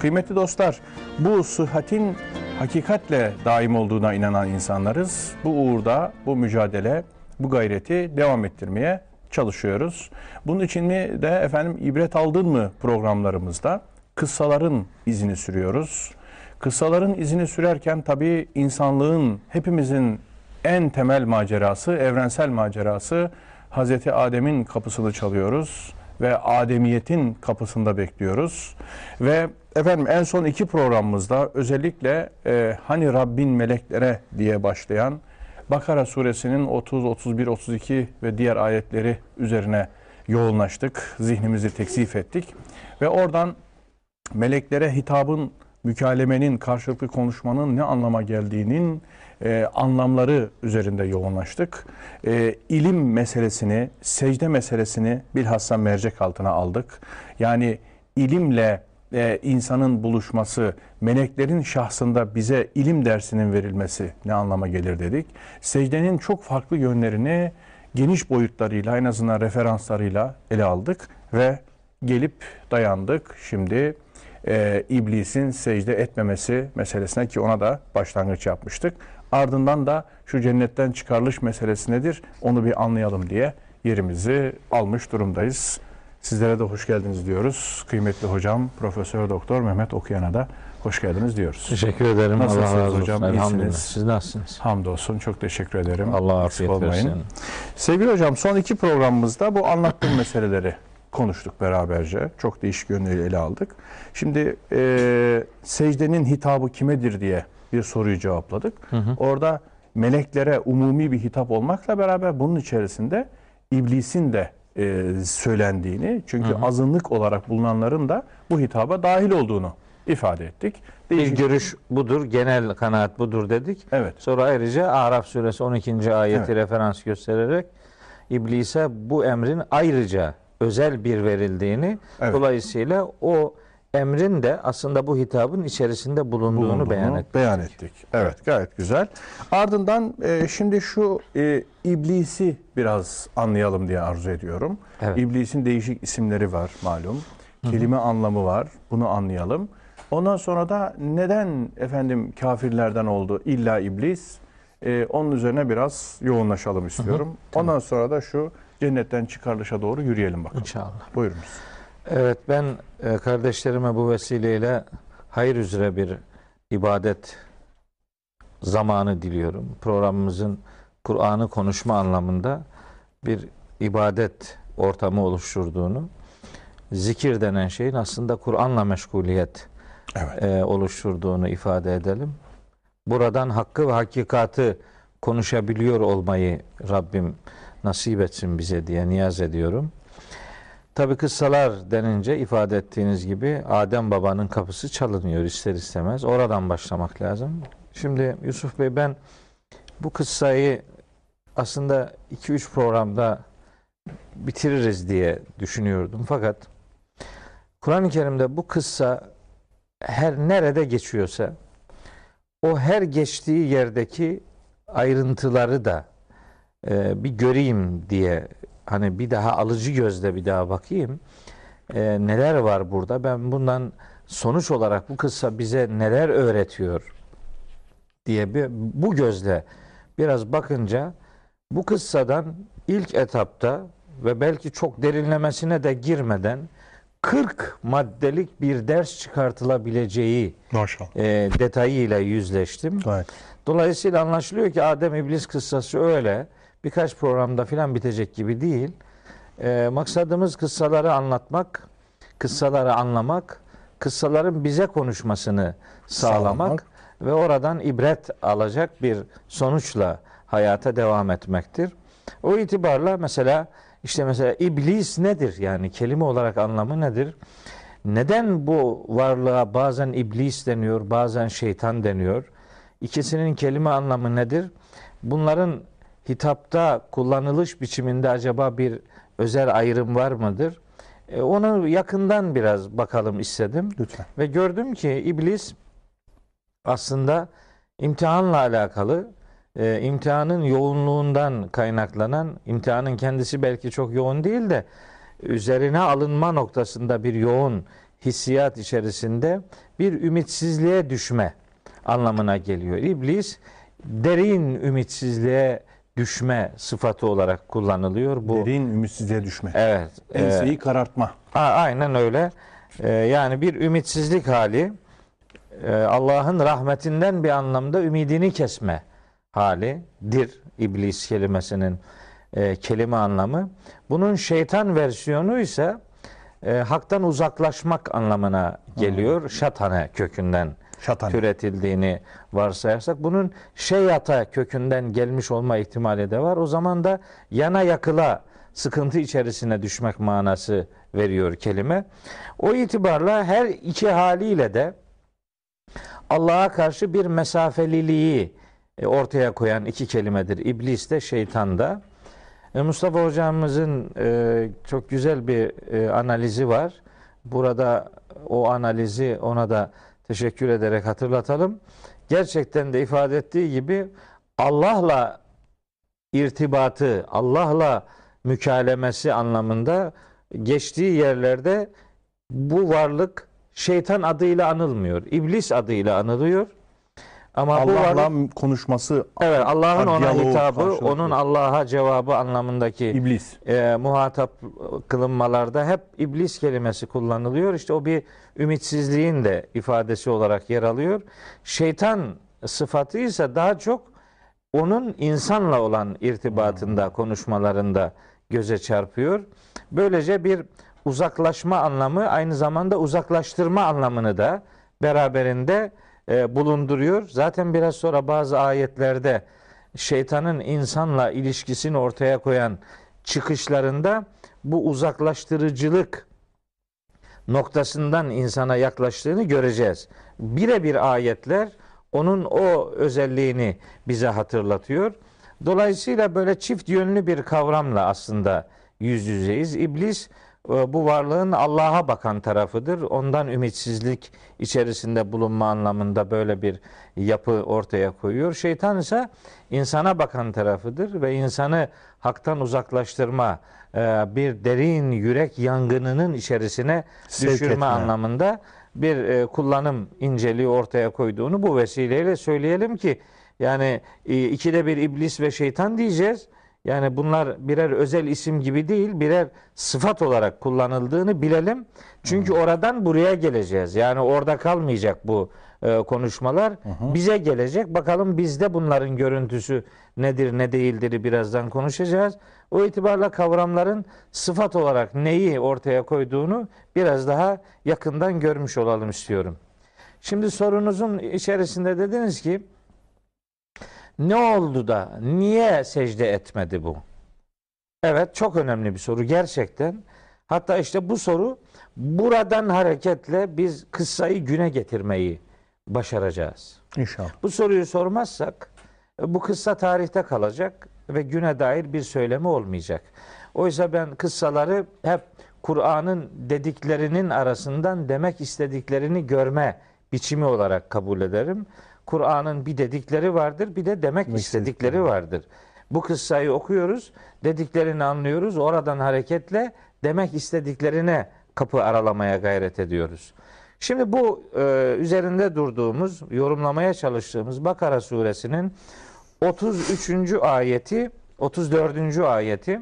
Kıymetli dostlar, bu sıhhatin hakikatle daim olduğuna inanan insanlarız. Bu uğurda, bu mücadele, bu gayreti devam ettirmeye çalışıyoruz. Bunun için mi de efendim ibret aldın mı programlarımızda kıssaların izini sürüyoruz. Kıssaların izini sürerken tabii insanlığın, hepimizin en temel macerası, evrensel macerası Hazreti Adem'in kapısını çalıyoruz ve Ademiyetin kapısında bekliyoruz. Ve efendim en son iki programımızda özellikle e, hani Rabbin meleklere diye başlayan Bakara suresinin 30, 31, 32 ve diğer ayetleri üzerine yoğunlaştık. Zihnimizi teksif ettik. Ve oradan meleklere hitabın, mükalemenin, karşılıklı konuşmanın ne anlama geldiğinin e, anlamları üzerinde yoğunlaştık. E, ilim meselesini, secde meselesini bilhassa mercek altına aldık. Yani ilimle e, insanın buluşması, meleklerin şahsında bize ilim dersinin verilmesi ne anlama gelir dedik. Secdenin çok farklı yönlerini geniş boyutlarıyla en azından referanslarıyla ele aldık ve gelip dayandık. Şimdi e, iblisin secde etmemesi meselesine ki ona da başlangıç yapmıştık. Ardından da şu cennetten çıkarılış meselesi nedir onu bir anlayalım diye yerimizi almış durumdayız. Sizlere de hoş geldiniz diyoruz. Kıymetli hocam Profesör Doktor Mehmet Okuyan'a da hoş geldiniz diyoruz. Teşekkür ederim. Nasılsınız Allah razı olsun. hocam? İyisiniz. Siz nasılsınız? Hamdolsun çok teşekkür ederim. Allah afiyet versin. Sevgili hocam son iki programımızda bu anlattığım meseleleri konuştuk beraberce. Çok değişik yönleri ele aldık. Şimdi e, secdenin hitabı kimedir diye bir soruyu cevapladık. Orada meleklere umumi bir hitap olmakla beraber bunun içerisinde iblisin de e, söylendiğini çünkü azınlık olarak bulunanların da bu hitaba dahil olduğunu ifade ettik. Bir Değişik- görüş budur, genel kanaat budur dedik. Evet. Sonra ayrıca Araf suresi 12. ayeti Evet. referans göstererek iblise bu emrin ayrıca özel bir verildiğini Evet. dolayısıyla o emrin de aslında bu hitabın içerisinde bulunduğunu, bulunduğunu beyan ettik. beyan ettik. Evet gayet güzel. Ardından e, şimdi şu e, iblisi biraz anlayalım diye arzu ediyorum. Evet. İblisin değişik isimleri var malum. Kelime anlamı var. Bunu anlayalım. Ondan sonra da neden efendim kafirlerden oldu illa iblis? E, onun üzerine biraz yoğunlaşalım istiyorum. Ondan sonra da şu cennetten çıkarılışa doğru yürüyelim bakalım. İnşallah. Buyurunuz. Evet ben e, kardeşlerime bu vesileyle hayır üzere bir ibadet zamanı diliyorum. Programımızın Kur'an'ı konuşma anlamında bir ibadet ortamı oluşturduğunu, zikir denen şeyin aslında Kur'an'la meşguliyet Evet. e, oluşturduğunu ifade edelim. Buradan hakkı ve hakikatı konuşabiliyor olmayı Rabbim nasip etsin bize diye niyaz ediyorum. Tabi kıssalar denince ifade ettiğiniz gibi Adem babanın kapısı çalınıyor ister istemez. Oradan başlamak lazım. Şimdi Yusuf Bey ben bu kıssayı aslında 2-3 programda bitiririz diye düşünüyordum. Fakat Kur'an-ı Kerim'de bu kıssa her nerede geçiyorsa o her geçtiği yerdeki ayrıntıları da e, bir göreyim diye hani bir daha alıcı gözle bir daha bakayım. E, neler var burada? Ben bundan sonuç olarak bu kıssa bize neler öğretiyor diye bir bu gözle biraz bakınca bu kıssadan ilk etapta ve belki çok derinlemesine de girmeden 40 maddelik bir ders çıkartılabileceği Maşallah. e, detayıyla yüzleştim. Gayet. Dolayısıyla anlaşılıyor ki Adem İblis kıssası öyle. Birkaç programda filan bitecek gibi değil. Ee, maksadımız kıssaları anlatmak, kıssaları anlamak, kıssaların bize konuşmasını sağlamak, Sağlamak. ve oradan ibret alacak bir sonuçla hayata devam etmektir. O itibarla mesela işte mesela iblis nedir? Yani kelime olarak anlamı nedir? Neden bu varlığa bazen iblis deniyor, bazen şeytan deniyor? İkisinin kelime anlamı nedir? Bunların hitapta kullanılış biçiminde acaba bir özel ayrım var mıdır? E, onu yakından biraz bakalım istedim. Lütfen. Ve gördüm ki iblis aslında imtihanla alakalı, e, imtihanın yoğunluğundan kaynaklanan, imtihanın kendisi belki çok yoğun değil de üzerine alınma noktasında bir yoğun hissiyat içerisinde bir ümitsizliğe düşme anlamına geliyor. İblis derin ümitsizliğe düşme sıfatı olarak kullanılıyor. Bu Derin ümitsizliğe düşme. evet. e, Enseyi karartma. A- Aynen öyle. Ee, yani bir ümitsizlik hali, e, Allah'ın rahmetinden bir anlamda ümidini kesme halidir iblis kelimesinin e, kelime anlamı. Bunun şeytan versiyonu ise e, haktan uzaklaşmak anlamına geliyor. Şatane kökünden Şatan. türetildiğini varsayarsak bunun şeyata kökünden gelmiş olma ihtimali de var. O zaman da yana yakıla sıkıntı içerisine düşmek manası veriyor kelime. O itibarla her iki haliyle de Allah'a karşı bir mesafeliliği e, ortaya koyan iki kelimedir. İblis de şeytan da. E, Mustafa hocamızın e, çok güzel bir analizi var. Burada o analizi ona da teşekkür ederek hatırlatalım. Gerçekten de ifade ettiği gibi Allah'la irtibatı, Allah'la mükalemesi anlamında geçtiği yerlerde bu varlık şeytan adıyla anılmıyor. İblis adıyla anılıyor. Ama bu Allah'la konuşması Evet Allah'ın ona hitabı, karşılıklı. onun Allah'a cevabı anlamındaki iblis. e, muhatap kılınmalarda hep iblis kelimesi kullanılıyor. İşte o bir ümitsizliğin de ifadesi olarak yer alıyor. Şeytan sıfatı ise daha çok onun insanla olan irtibatında, konuşmalarında göze çarpıyor. Böylece bir uzaklaşma anlamı aynı zamanda uzaklaştırma anlamını da beraberinde e, bulunduruyor. Zaten biraz sonra bazı ayetlerde şeytanın insanla ilişkisini ortaya koyan çıkışlarında bu uzaklaştırıcılık noktasından insana yaklaştığını göreceğiz. Birebir ayetler onun o özelliğini bize hatırlatıyor. Dolayısıyla böyle çift yönlü bir kavramla aslında yüz yüzeyiz. İblis bu varlığın Allah'a bakan tarafıdır. Ondan ümitsizlik içerisinde bulunma anlamında böyle bir yapı ortaya koyuyor. Şeytan ise insana bakan tarafıdır ve insanı haktan uzaklaştırma, e, bir derin yürek yangınının içerisine Sevk düşürme etme. anlamında bir e, kullanım inceliği ortaya koyduğunu bu vesileyle söyleyelim ki yani e, ikide bir iblis ve şeytan diyeceğiz. Yani bunlar birer özel isim gibi değil, birer sıfat olarak kullanıldığını bilelim. Çünkü oradan buraya geleceğiz. Yani orada kalmayacak bu e, konuşmalar. Bize gelecek. Bakalım bizde bunların görüntüsü nedir, ne değildir birazdan konuşacağız. O itibarla kavramların sıfat olarak neyi ortaya koyduğunu biraz daha yakından görmüş olalım istiyorum. Şimdi sorunuzun içerisinde dediniz ki ne oldu da niye secde etmedi bu? Evet çok önemli bir soru gerçekten. Hatta işte bu soru buradan hareketle biz kıssayı güne getirmeyi başaracağız. İnşallah. Bu soruyu sormazsak bu kıssa tarihte kalacak ve güne dair bir söylemi olmayacak. Oysa ben kıssaları hep Kur'an'ın dediklerinin arasından demek istediklerini görme biçimi olarak kabul ederim. Kur'an'ın bir dedikleri vardır, bir de demek istedikleri vardır. Bu kıssayı okuyoruz, dediklerini anlıyoruz. Oradan hareketle demek istediklerine kapı aralamaya gayret ediyoruz. Şimdi bu e, üzerinde durduğumuz, yorumlamaya çalıştığımız Bakara suresinin 33. ayeti, 34. ayeti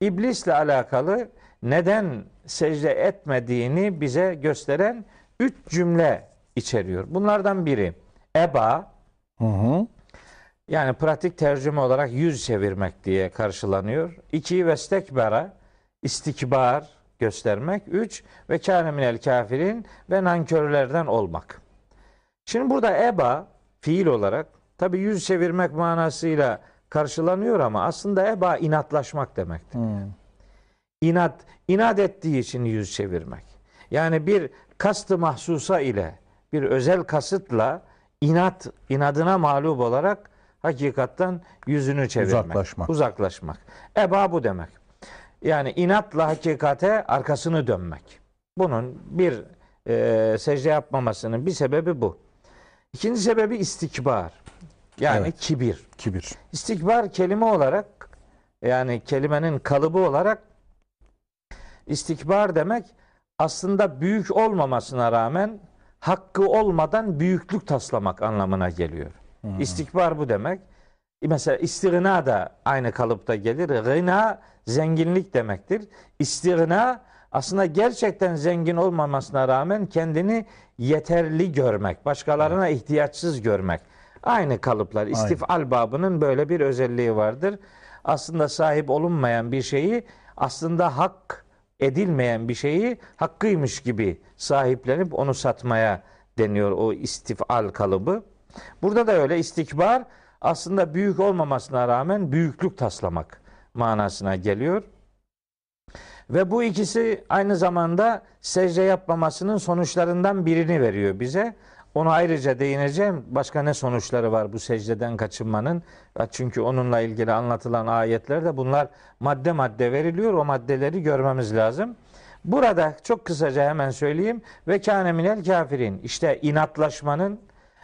iblisle alakalı neden secde etmediğini bize gösteren üç cümle içeriyor. Bunlardan biri eba Hı hı. yani pratik tercüme olarak yüz çevirmek diye karşılanıyor. İki vestekbera istikbar göstermek. Üç ve kâne minel kafirin ve nankörlerden olmak. Şimdi burada eba fiil olarak tabi yüz çevirmek manasıyla karşılanıyor ama aslında eba inatlaşmak demektir. İnat, inat ettiği için yüz çevirmek. Yani bir kastı mahsusa ile bir özel kasıtla inat, inadına mağlup olarak hakikattan yüzünü çevirmek. Uzaklaşmak. Uzaklaşmak. Eba bu demek. Yani inatla hakikate arkasını dönmek. Bunun bir e, secde yapmamasının bir sebebi bu. İkinci sebebi istikbar. Yani Evet. kibir. Kibir. İstikbar kelime olarak yani kelimenin kalıbı olarak istikbar demek aslında büyük olmamasına rağmen hakkı olmadan büyüklük taslamak anlamına geliyor. İstikbar bu demek. Mesela istigna da aynı kalıpta gelir. Gına zenginlik demektir. İstigna aslında gerçekten zengin olmamasına rağmen kendini yeterli görmek, başkalarına ihtiyaçsız görmek. Aynı kalıplar. İstifal babının böyle bir özelliği vardır. Aslında sahip olunmayan bir şeyi aslında hak edilmeyen bir şeyi hakkıymış gibi sahiplenip onu satmaya deniyor o istifal kalıbı. Burada da öyle istikbar aslında büyük olmamasına rağmen büyüklük taslamak manasına geliyor. Ve bu ikisi aynı zamanda secde yapmamasının sonuçlarından birini veriyor bize. Onu ayrıca değineceğim. Başka ne sonuçları var bu secdeden kaçınmanın? Çünkü onunla ilgili anlatılan ayetlerde bunlar madde madde veriliyor. O maddeleri görmemiz lazım. Burada çok kısaca hemen söyleyeyim. Ve kâne minel kafirin. İşte inatlaşmanın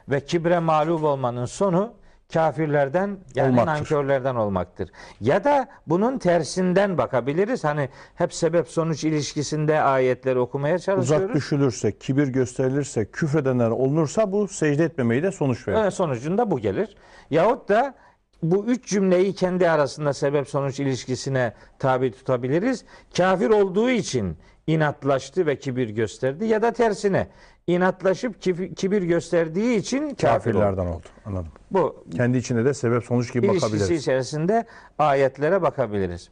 ve kibre mağlup olmanın sonu kafirlerden yani Olmaktır. nankörlerden olmaktır. Ya da bunun tersinden bakabiliriz. Hani hep sebep sonuç ilişkisinde ayetleri okumaya çalışıyoruz. Uzak düşülürse, kibir gösterilirse, küfredenler olunursa bu secde etmemeyi de sonuç verir. Evet, sonucunda bu gelir. Yahut da bu üç cümleyi kendi arasında sebep sonuç ilişkisine tabi tutabiliriz. Kafir olduğu için inatlaştı ve kibir gösterdi ya da tersine inatlaşıp kibir gösterdiği için kafir oldu. Kafirlerden oldu. Anladım. Bu Kendi içinde de sebep sonuç gibi ilişkisi bakabiliriz. içerisinde ayetlere bakabiliriz.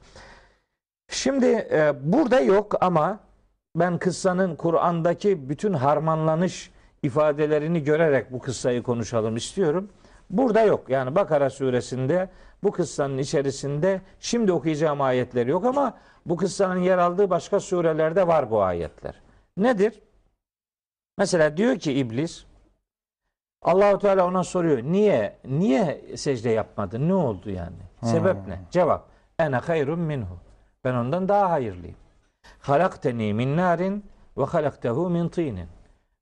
Şimdi e, burada yok ama ben kıssanın Kur'an'daki bütün harmanlanış ifadelerini görerek bu kıssayı konuşalım istiyorum. Burada yok. Yani Bakara suresinde bu kıssanın içerisinde şimdi okuyacağım ayetleri yok ama bu kıssanın yer aldığı başka surelerde var bu ayetler. Nedir? Mesela diyor ki iblis Allahu Teala ona soruyor. Niye niye secde yapmadın? Ne oldu yani? Sebep ne? Cevap. Ene hayrun minhu. Ben ondan daha hayırlıyım. Halakteni min narin ve halaktehu min tinin.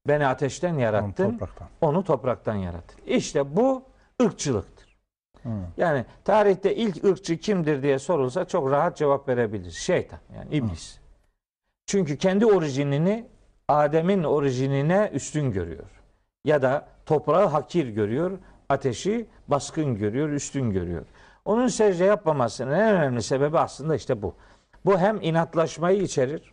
Beni ateşten yarattın. Topraktan. Onu topraktan yarattın. İşte bu ırkçılıktır. Yani tarihte ilk ırkçı kimdir diye sorulsa çok rahat cevap verebiliriz. Şeytan yani iblis. Çünkü kendi orijinini Adem'in orijinine üstün görüyor. Ya da toprağı hakir görüyor, ateşi baskın görüyor, üstün görüyor. Onun secde yapmamasının en önemli sebebi aslında işte bu. Bu hem inatlaşmayı içerir,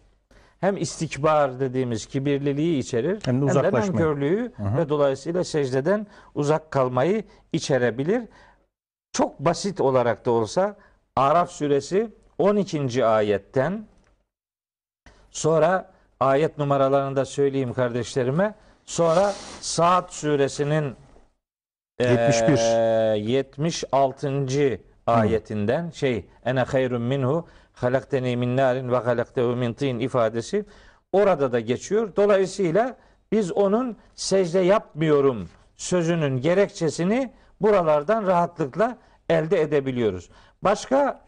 hem istikbar dediğimiz kibirliliği içerir, Hem de uzaklaşmayı. nankörlüğü ve dolayısıyla secdeden uzak kalmayı içerebilir. Çok basit olarak da olsa Araf suresi 12. ayetten sonra ayet numaralarını da söyleyeyim kardeşlerime. Sonra Saat suresinin eee, 71. 76. ayetinden şey ene hayrun minhu halakteni min narin ve halaktehu min tin ifadesi orada da geçiyor. Dolayısıyla biz onun secde yapmıyorum sözünün gerekçesini buralardan rahatlıkla elde edebiliyoruz. Başka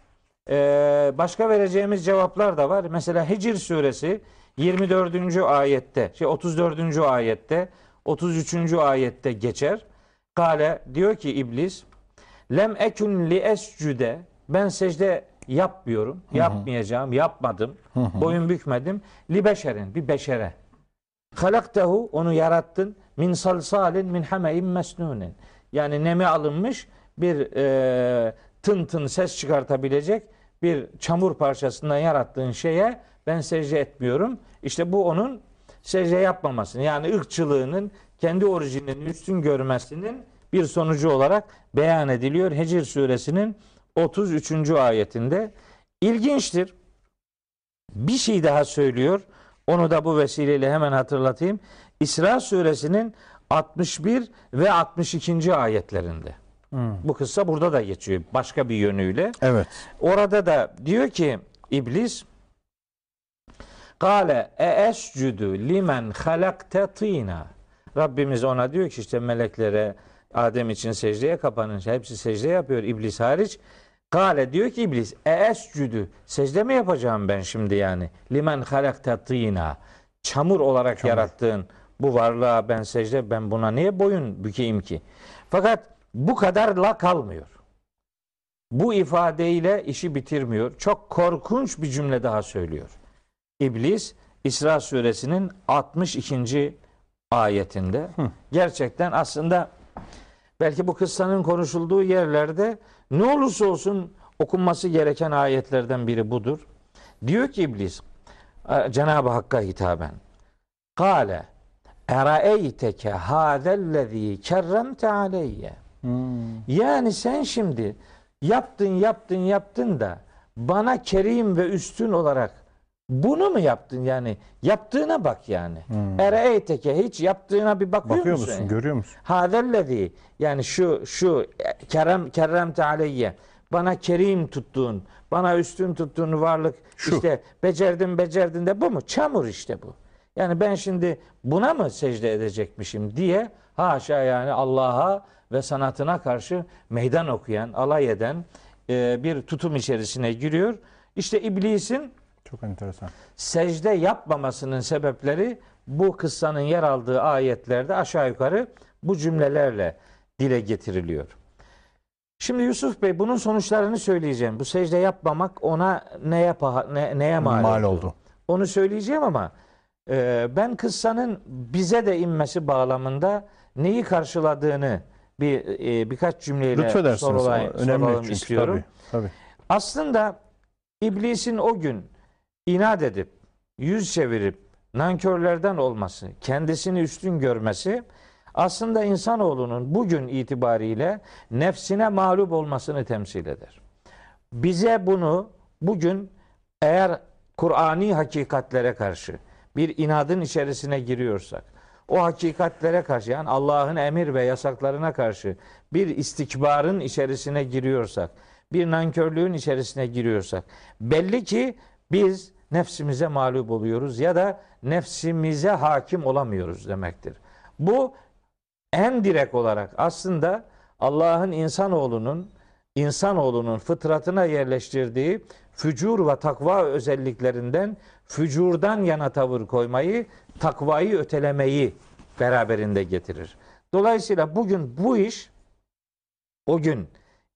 eee, başka vereceğimiz cevaplar da var. Mesela Hicr suresi 24. ayette, şey 34. ayette, 33. ayette geçer. Kale diyor ki iblis lem ekun li escüde ben secde yapmıyorum, yapmayacağım, yapmadım, boyun bükmedim. Li beşerin, bir beşere. Halaktehu onu yarattın min salsalin min hameyin mesnunin. Yani neme alınmış bir e, tın tın ses çıkartabilecek bir çamur parçasından yarattığın şeye ben secde etmiyorum. İşte bu onun secde yapmamasını yani ırkçılığının kendi orijinini üstün görmesinin bir sonucu olarak beyan ediliyor Hicr suresinin 33. ayetinde. İlginçtir. Bir şey daha söylüyor. Onu da bu vesileyle hemen hatırlatayım. İsra suresinin 61 ve 62. ayetlerinde. Bu kıssa burada da geçiyor başka bir yönüyle. Evet. Orada da diyor ki iblis Kale e escudu limen halakte tina. Rabbimiz ona diyor ki işte meleklere Adem için secdeye kapanınca hepsi secde yapıyor iblis hariç. Kale diyor ki iblis e escudu secde mi yapacağım ben şimdi yani? Limen halakte tina. Çamur olarak yarattığın bu varlığa ben secde ben buna niye boyun bükeyim ki? Fakat bu kadarla kalmıyor. Bu ifadeyle işi bitirmiyor. Çok korkunç bir cümle daha söylüyor. İblis İsra suresinin 62. ayetinde. Gerçekten aslında belki bu kıssanın konuşulduğu yerlerde ne olursa olsun okunması gereken ayetlerden biri budur. Diyor ki iblis Cenab-ı Hakk'a hitaben. Kale eraeyteke hâzellezî kerremte aleyye. Yani sen şimdi yaptın yaptın yaptın da bana kerim ve üstün olarak bunu mu yaptın yani? Yaptığına bak yani. Hmm. Eraeyteke hiç yaptığına bir bakıyor, Bakıyor musun? musun? yani? Görüyor musun? Hadellezi yani şu şu kerem kerremte aleyye bana kerim tuttuğun, bana üstün tuttuğun varlık Şu. işte becerdin becerdin de bu mu? Çamur işte bu. Yani ben şimdi buna mı secde edecekmişim diye haşa yani Allah'a ve sanatına karşı meydan okuyan, alay eden e, bir tutum içerisine giriyor. İşte iblisin Çok enteresan. secde yapmamasının sebepleri bu kıssanın yer aldığı ayetlerde aşağı yukarı bu cümlelerle dile getiriliyor. Şimdi Yusuf Bey bunun sonuçlarını söyleyeceğim. Bu secde yapmamak ona neye paha, ne, neye mal, Mal oldu? oldu. Onu söyleyeceğim ama e, ben kıssanın bize de inmesi bağlamında neyi karşıladığını bir e, birkaç cümleyle sorulay- Önemli soralım çünkü. istiyorum. Tabii, tabii. Aslında iblisin o gün inat edip yüz çevirip nankörlerden olması, kendisini üstün görmesi aslında insanoğlunun bugün itibariyle nefsine mağlup olmasını temsil eder. Bize bunu bugün eğer Kur'ani hakikatlere karşı bir inadın içerisine giriyorsak, o hakikatlere karşı yani Allah'ın emir ve yasaklarına karşı bir istikbarın içerisine giriyorsak, bir nankörlüğün içerisine giriyorsak, belli ki biz nefsimize mağlup oluyoruz ya da nefsimize hakim olamıyoruz demektir. Bu en direkt olarak aslında Allah'ın insanoğlunun insanoğlunun fıtratına yerleştirdiği fücur ve takva özelliklerinden fücurdan yana tavır koymayı, takvayı ötelemeyi beraberinde getirir. Dolayısıyla bugün bu iş o gün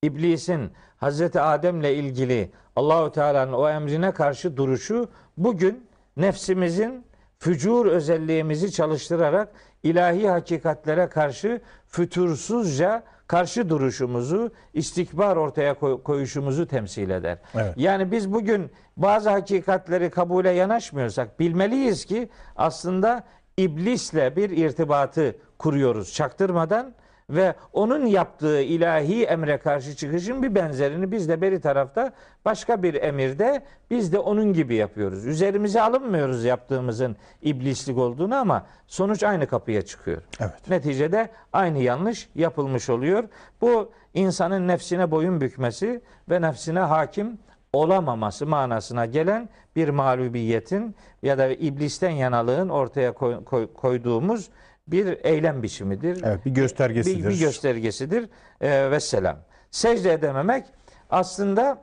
iblisin Hazreti Adem'le ilgili Allahu Teala'nın o emrine karşı duruşu bugün nefsimizin fücur özelliğimizi çalıştırarak ilahi hakikatlere karşı fütursuzca karşı duruşumuzu, istikbar ortaya koy- koyuşumuzu temsil eder. Evet. Yani biz bugün bazı hakikatleri kabule yanaşmıyorsak bilmeliyiz ki aslında iblisle bir irtibatı kuruyoruz çaktırmadan ve onun yaptığı ilahi emre karşı çıkışın bir benzerini biz de beri tarafta başka bir emirde biz de onun gibi yapıyoruz. Üzerimize alınmıyoruz yaptığımızın iblislik olduğunu ama sonuç aynı kapıya çıkıyor. Evet. Neticede aynı yanlış yapılmış oluyor. Bu insanın nefsine boyun bükmesi ve nefsine hakim olamaması manasına gelen bir mağlubiyetin ya da iblisten yanalığın ortaya koy- koy- koyduğumuz bir eylem biçimidir. Evet, bir göstergesidir. Bir, bir göstergesidir. Ee, vesselam. Secde edememek aslında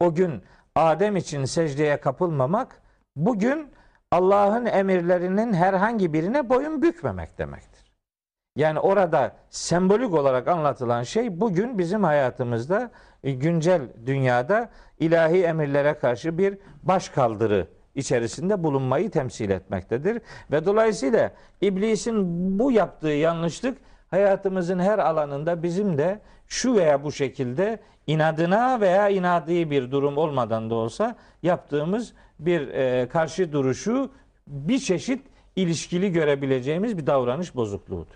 o gün Adem için secdeye kapılmamak bugün Allah'ın emirlerinin herhangi birine boyun bükmemek demektir. Yani orada sembolik olarak anlatılan şey bugün bizim hayatımızda e, güncel dünyada ilahi emirlere karşı bir başkaldırı içerisinde bulunmayı temsil etmektedir. Ve dolayısıyla iblisin bu yaptığı yanlışlık hayatımızın her alanında bizim de şu veya bu şekilde inadına veya inadi bir durum olmadan da olsa yaptığımız bir e, karşı duruşu bir çeşit ilişkili görebileceğimiz bir davranış bozukluğudur.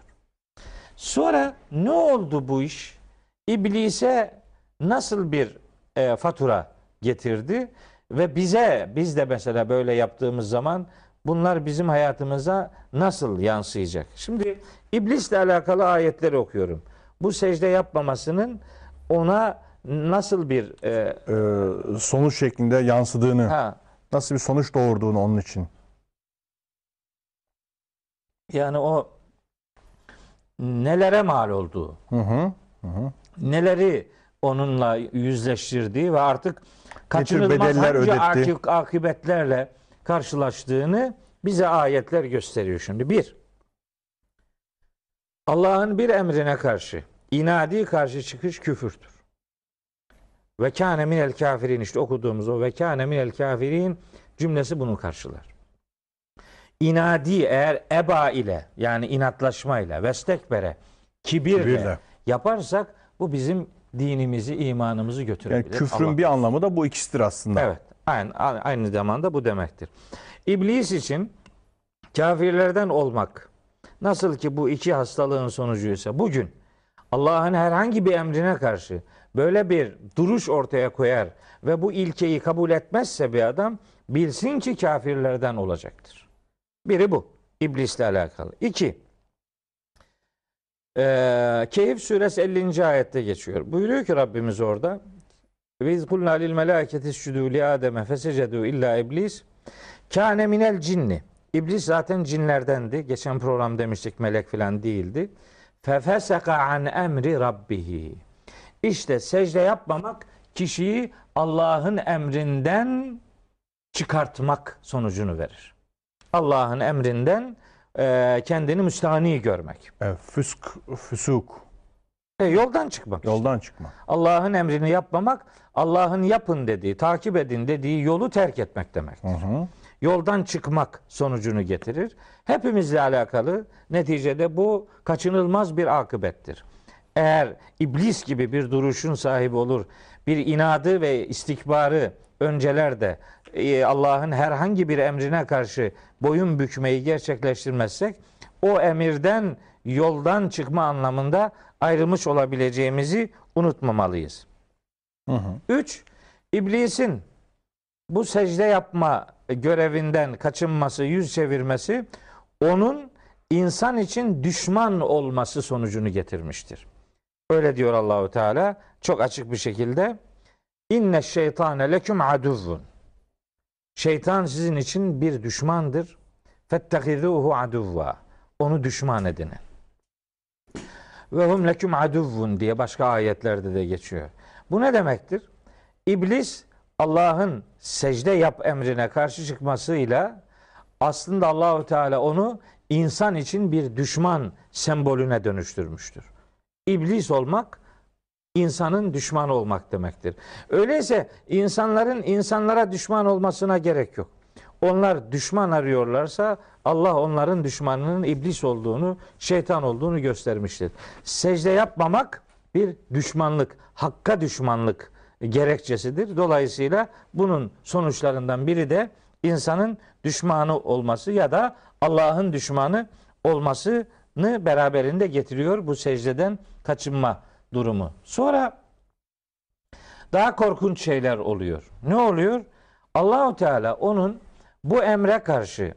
Sonra ne oldu bu iş? İblise nasıl bir e, fatura getirdi ve bize biz de mesela böyle yaptığımız zaman bunlar bizim hayatımıza nasıl yansıyacak? Şimdi iblisle alakalı ayetleri okuyorum. Bu secde yapmamasının ona nasıl bir e, Ee, sonuç şeklinde yansıdığını, ha nasıl bir sonuç doğurduğunu onun için. yani o nelere mal olduğu, Hı hı. Hı neleri onunla yüzleştirdiği ve artık kaçınılmaz bedeller hangi ödetti. akib- akıbetlerle karşılaştığını bize ayetler gösteriyor şimdi. Bir, Allah'ın bir emrine karşı inadi karşı çıkış küfürdür. Ve kâne minel kafirin işte okuduğumuz o ve kâne minel kafirin cümlesi bunu karşılar. inadi eğer eba ile yani inatlaşma ile vestekbere kibirle, Kibirle. yaparsak bu bizim dinimizi, imanımızı Yani götürebilir. küfrün Allah- bir anlamı da bu ikisidir aslında. Evet. Aynı, aynı zamanda bu demektir. İblis için kafirlerden olmak nasıl ki bu iki hastalığın sonucuysa bugün Allah'ın herhangi bir emrine karşı böyle bir duruş ortaya koyar ve bu ilkeyi kabul etmezse bir adam bilsin ki kafirlerden olacaktır. Biri bu. İblisle alakalı. İki. Ee, Keyif suresi 50. ayette geçiyor. Buyuruyor ki Rabbimiz orada ve iz kulna lil melâketi iscudu li Adem'e fesecedu illa iblis kâne minel cinni. İblis zaten cinlerdendi. Geçen program demiştik melek filan değildi. Fefeseka an emri rabbihi. İşte secde yapmamak kişiyi Allah'ın emrinden çıkartmak sonucunu verir. Allah'ın emrinden e, kendini müstahni görmek. Evet, füsk, füsuk, E, yoldan çıkmak. işte. yoldan çıkma. Allah'ın emrini yapmamak, Allah'ın yapın dediği, takip edin dediği yolu terk etmek demek. Hı hı. Yoldan çıkmak sonucunu getirir. Hepimizle alakalı neticede bu kaçınılmaz bir akıbettir. Eğer iblis gibi bir duruşun sahibi olur, bir inadı ve istikbarı öncelerde e, Allah'ın herhangi bir emrine karşı boyun bükmeyi gerçekleştirmezsek o emirden yoldan çıkma anlamında ayrılmış olabileceğimizi unutmamalıyız. Hı hı. Üç, iblisin bu secde yapma görevinden kaçınması, yüz çevirmesi onun insan için düşman olması sonucunu getirmiştir. Öyle diyor Allahu Teala çok açık bir şekilde. İnne şeytane leküm aduvvun. Şeytan sizin için bir düşmandır. Fettehizuhu aduvva. Onu düşman edinin. Ve hum leküm aduvvun diye başka ayetlerde de geçiyor. Bu ne demektir? İblis Allah'ın secde yap emrine karşı çıkmasıyla aslında Allahu Teala onu insan için bir düşman sembolüne dönüştürmüştür. İblis olmak insanın düşmanı olmak demektir. Öyleyse insanların insanlara düşman olmasına gerek yok. Onlar düşman arıyorlarsa Allah onların düşmanının iblis olduğunu, şeytan olduğunu göstermiştir. Secde yapmamak bir düşmanlık, hakka düşmanlık gerekçesidir. Dolayısıyla bunun sonuçlarından biri de insanın düşmanı olması ya da Allah'ın düşmanı olmasını beraberinde getiriyor bu secdeden kaçınma durumu. Sonra daha korkunç şeyler oluyor. Ne oluyor? Allahu Teala onun bu emre karşı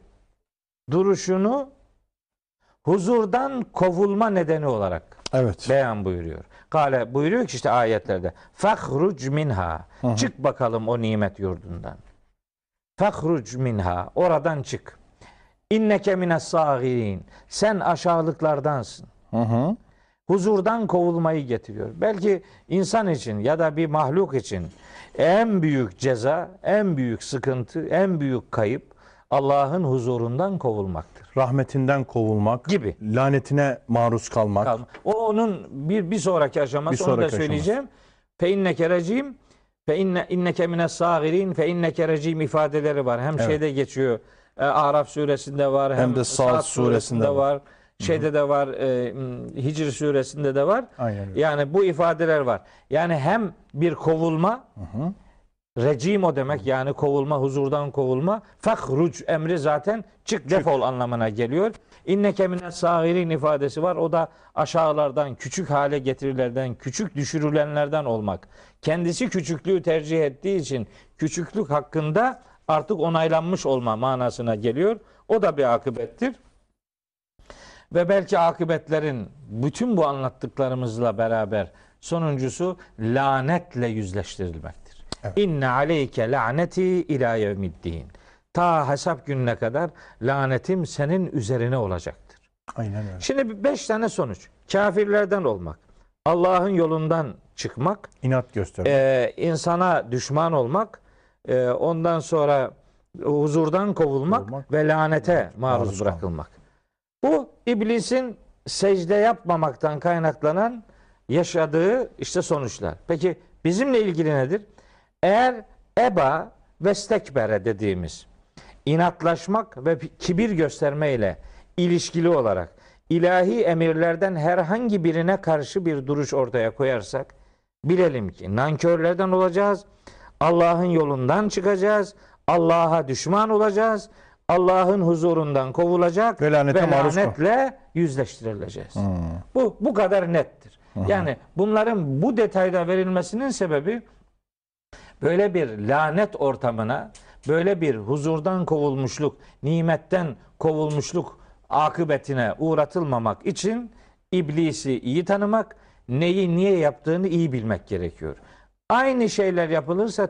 duruşunu huzurdan kovulma nedeni olarak Evet. beyan buyuruyor. Kale buyuruyor ki işte ayetlerde fahruc minha çık bakalım o nimet yurdundan. Fahruc minha oradan çık. İnneke mines sagirin. Sen aşağılıklardansın. Hı hı. Huzurdan kovulmayı getiriyor. Belki insan için ya da bir mahluk için en büyük ceza, en büyük sıkıntı, en büyük kayıp Allah'ın huzurundan kovulmaktır. Rahmetinden kovulmak, Gibi. lanetine maruz kalmak. Kalma. O onun bir bir sonraki aşaması Bir onu da sonraki söyleyeceğim. Fe inneke recim fe inne inneke mine sagirin fe inneke recim ifadeleri var. Hem Evet. şeyde geçiyor. e, Araf suresinde var hem, Hem de Sad Sad suresinde var. Şeyde de var. E, Hicr suresinde de var. Aynen öyle. Yani bu ifadeler var. Yani hem bir kovulma Recim o demek yani kovulma, huzurdan kovulma. Fahruc emri zaten çık defol anlamına geliyor. İnneke mine sagirin ifadesi var. O da aşağılardan, küçük hale getirilerden, küçük düşürülenlerden olmak. Kendisi küçüklüğü tercih ettiği için küçüklük hakkında artık onaylanmış olma manasına geliyor. O da bir akıbettir. Ve belki akıbetlerin bütün bu anlattıklarımızla beraber sonuncusu lanetle yüzleştirilmektir. Evet. İnne aleyke laneti ila yevmiddin. Ta hesap gününe kadar lanetim senin üzerine olacaktır. Aynen öyle. Şimdi beş tane sonuç. Kafirlerden olmak, Allah'ın yolundan çıkmak, İnat göstermek. e, insana düşman olmak, e, ondan sonra huzurdan kovulmak Kovulmak, ve lanete maruz, maruz bırakılmak. Bu iblisin secde yapmamaktan kaynaklanan yaşadığı işte sonuçlar. Peki bizimle ilgili nedir? Eğer eba ve stekbere dediğimiz inatlaşmak ve kibir göstermeyle ilişkili olarak ilahi emirlerden herhangi birine karşı bir duruş ortaya koyarsak bilelim ki nankörlerden olacağız. Allah'ın yolundan çıkacağız. Allah'a düşman olacağız. Allah'ın huzurundan kovulacak Ve lanete kal- lanetle yüzleştirileceğiz. Bu bu kadar nettir. Yani bunların bu detayda verilmesinin sebebi böyle bir lanet ortamına, böyle bir huzurdan kovulmuşluk, nimetten kovulmuşluk akıbetine uğratılmamak için iblisi iyi tanımak, neyi niye yaptığını iyi bilmek gerekiyor. Aynı şeyler yapılırsa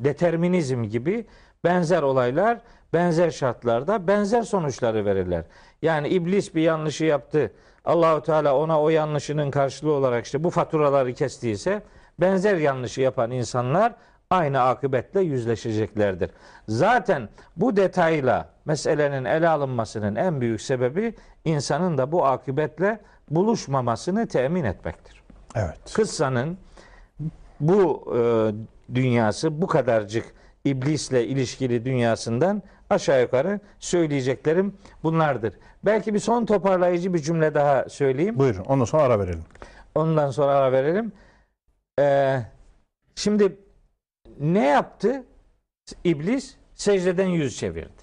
determinizm gibi benzer olaylar benzer şartlarda benzer sonuçları verirler. Yani iblis bir yanlışı yaptı. Allahu Teala ona o yanlışının karşılığı olarak işte bu faturaları kestiyse benzer yanlışı yapan insanlar aynı akıbetle yüzleşeceklerdir. Zaten bu detayla meselenin ele alınmasının en büyük sebebi insanın da bu akıbetle buluşmamasını temin etmektir. Evet. Kıssanın bu e, dünyası bu kadarcık iblisle ilişkili dünyasından aşağı yukarı söyleyeceklerim bunlardır. Belki bir son toparlayıcı bir cümle daha söyleyeyim. Buyurun. Ondan sonra ara verelim. Ondan sonra ara verelim. Ee, şimdi ne yaptı? İblis secdeden yüz çevirdi.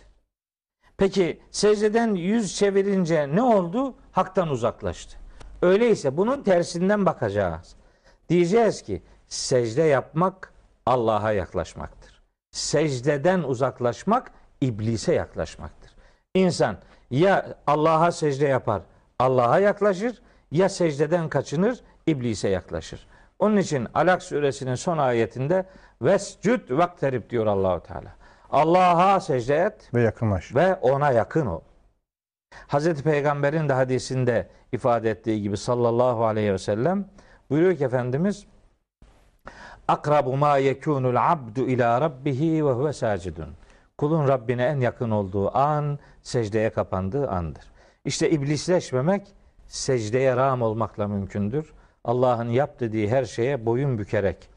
Peki secdeden yüz çevirince ne oldu? Haktan uzaklaştı. Öyleyse bunun tersinden bakacağız. Diyeceğiz ki secde yapmak Allah'a yaklaşmaktır. Secdeden uzaklaşmak iblise yaklaşmaktır. İnsan ya Allah'a secde yapar, Allah'a yaklaşır ya secdeden kaçınır, iblise yaklaşır. Onun için Alak suresinin son ayetinde vescud vakterib diyor Allahu Teala. Allah'a secde et Ve yakınlaş. ve ona yakın ol. Hazreti Peygamber'in de hadisinde ifade ettiği gibi sallallahu aleyhi ve sellem buyuruyor ki Efendimiz akrabu ma yekunul abdu ila rabbihi ve huve sacidun. Kulun Rabbine en yakın olduğu an secdeye kapandığı andır. İşte iblisleşmemek secdeye ram olmakla mümkündür. Allah'ın yap dediği her şeye boyun bükerek